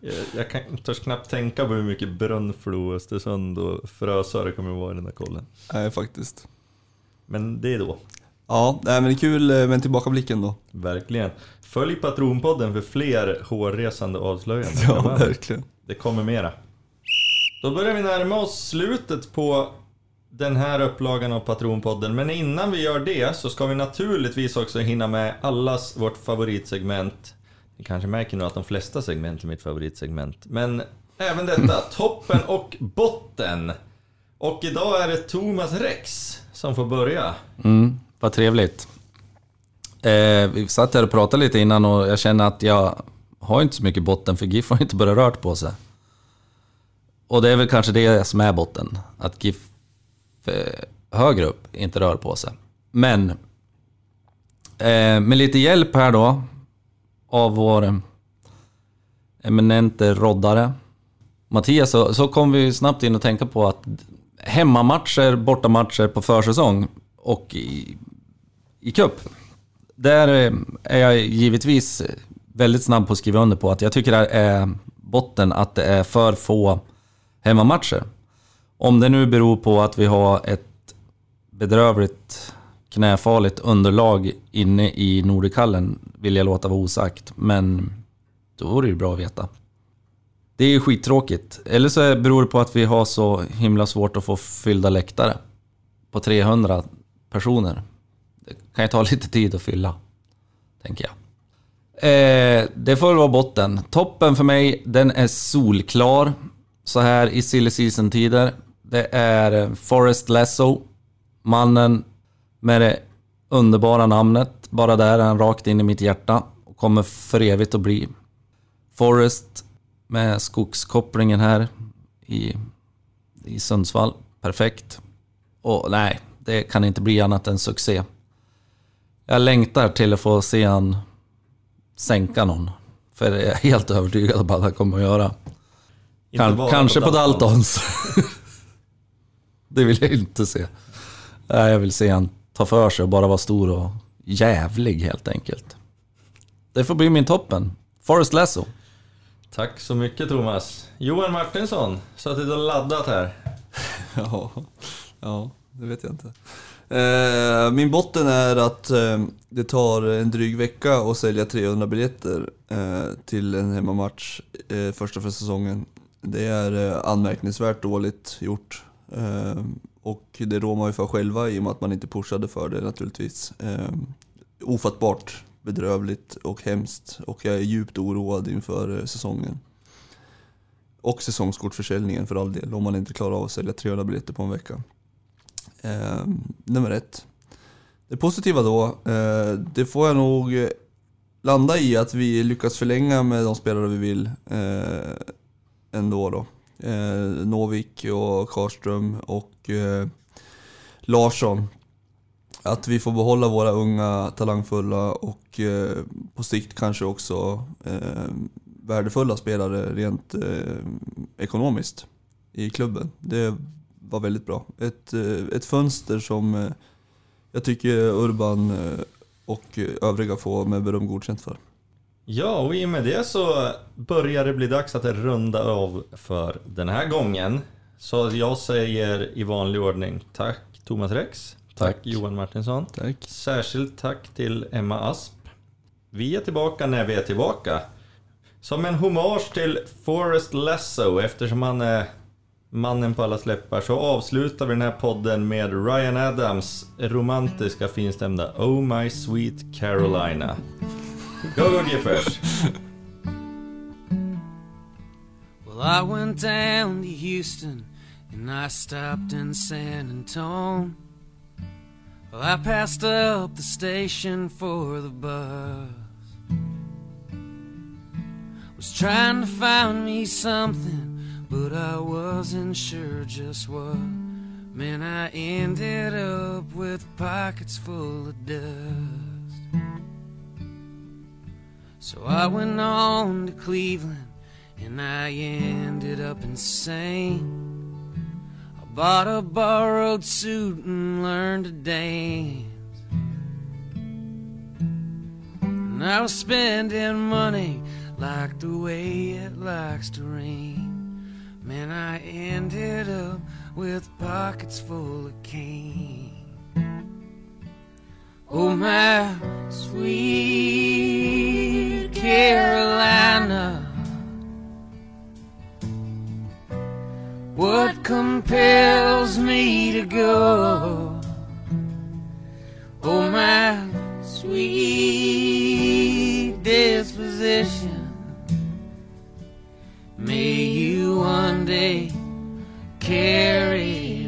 Jag- Jag kan, törs knappt tänka på hur mycket Brunflo, Östersund och Frösö det kommer vara i den här kollen.
Nej, faktiskt.
Men det är då,
Ja, nej, men det är kul eh, med en tillbakablicken då.
verkligen. Följ Patronpodden för fler hårresande avslöjanden. [laughs]
Ja,
framöver.
verkligen.
Det kommer mera. Då börjar vi närma oss slutet på den här upplagan av Patronpodden. Men innan vi gör det så ska vi naturligtvis också hinna med allas vårt favoritsegment. Ni kanske märker nu att de flesta segment är mitt favoritsegment. Men även detta, [laughs] toppen och botten. Och idag är det Thomas Rex som får börja.
mm, vad trevligt. Eh, vi satt här och pratade lite innan och jag känner att jag har inte så mycket botten för GIF har inte börjat rört på sig. Och det är väl kanske det som är botten. Att GIF eh, högre upp inte rör på sig. Men eh, med lite hjälp här då av vår eh, eminente roddare Mattias så, så kom vi snabbt in och tänka på att hemmamatcher, bortamatcher på försäsong och i, i cup. Där eh, är jag givetvis väldigt snabb på att skriva under på att jag tycker det är botten att det är för få hemmamatcher. Om det nu beror på att vi har ett bedrövligt knäfarligt underlag inne i Nordikallen vill jag låta vara osagt. Men då vore det ju bra att veta. Det är ju skittråkigt. Eller så beror det på att vi har så himla svårt att få fyllda läktare. På 300 personer. Det kan ju ta [laughs] lite tid att fylla, tänker jag. Eh, det får väl vara botten. Toppen för mig, den är solklar. Så här i silly season-tider. Det är eh, Forrest Lasso. Mannen med det underbara namnet. Bara där är han rakt in i mitt hjärta. Och kommer för evigt att bli. Forrest med skogskopplingen här i, i Sundsvall. Perfekt. Och nej, det kan inte bli annat än succé. Jag längtar till att få se han sänka någon. För det är jag helt övertygad om att han kommer att göra.
Inte
Kan,
bara
kanske på Daltons. [laughs] det vill jag inte se. Nej, jag vill se han ta för sig och bara vara stor och jävlig helt enkelt. Det får bli min toppen. Forrest Lasso.
Tack så mycket Thomas. Johan Martinsson, suttit och laddat här. [laughs]
Ja, ja, det vet jag inte. Eh, min botten är att eh, det tar en dryg vecka att sälja 300 biljetter eh, till en hemmamatch första för säsongen. Det är anmärkningsvärt dåligt gjort. Och det rår man ju för själva i och med att man inte pushade för det naturligtvis. Eh, ofattbart bedrövligt och hemskt och jag är djupt oroad inför eh, säsongen. Och säsongskortförsäljningen för all del, om man inte klarar av att sälja 300 biljetter på en vecka. Eh, nummer ett. Det positiva då, eh, det får jag nog landa i att vi lyckas förlänga med de spelare vi vill eh, ändå då. Eh, Novik och Karlström och eh, Larsson. Att vi får behålla våra unga, talangfulla och eh, på sikt kanske också eh, värdefulla spelare rent eh, ekonomiskt i klubben. Det var väldigt bra. Ett, eh, ett fönster som eh, jag tycker Urban eh, och övriga får med beröm godkänt för.
Ja, och i och med det så börjar det bli dags att runda av för den här gången. Så jag säger i vanlig ordning tack Thomas Rex. Tack,
Tack.
Johan Martinsson.
Tack.
Särskilt tack till Emma Asp. Vi är tillbaka när vi är tillbaka. Som en hommage till Forrest Lasso eftersom han är mannen på alla släppar så avslutar vi den här podden med Ryan Adams romantiska finstämda Oh My Sweet Carolina. Go Go Giffers!
Well, I went down to Houston and I stopped in San Antone. Well, I passed up the station for the bus. Was trying to find me something, but I wasn't sure just what. Man, I ended up with pockets full of dust. So I went on to Cleveland and I ended up insane. Bought a borrowed suit and learned to dance. Was spending money like the way it likes to rain. Man, I ended up with pockets full of cane. Oh, my sweet Carolina. What compels me to go? Oh, my sweet disposition. May you one day carry.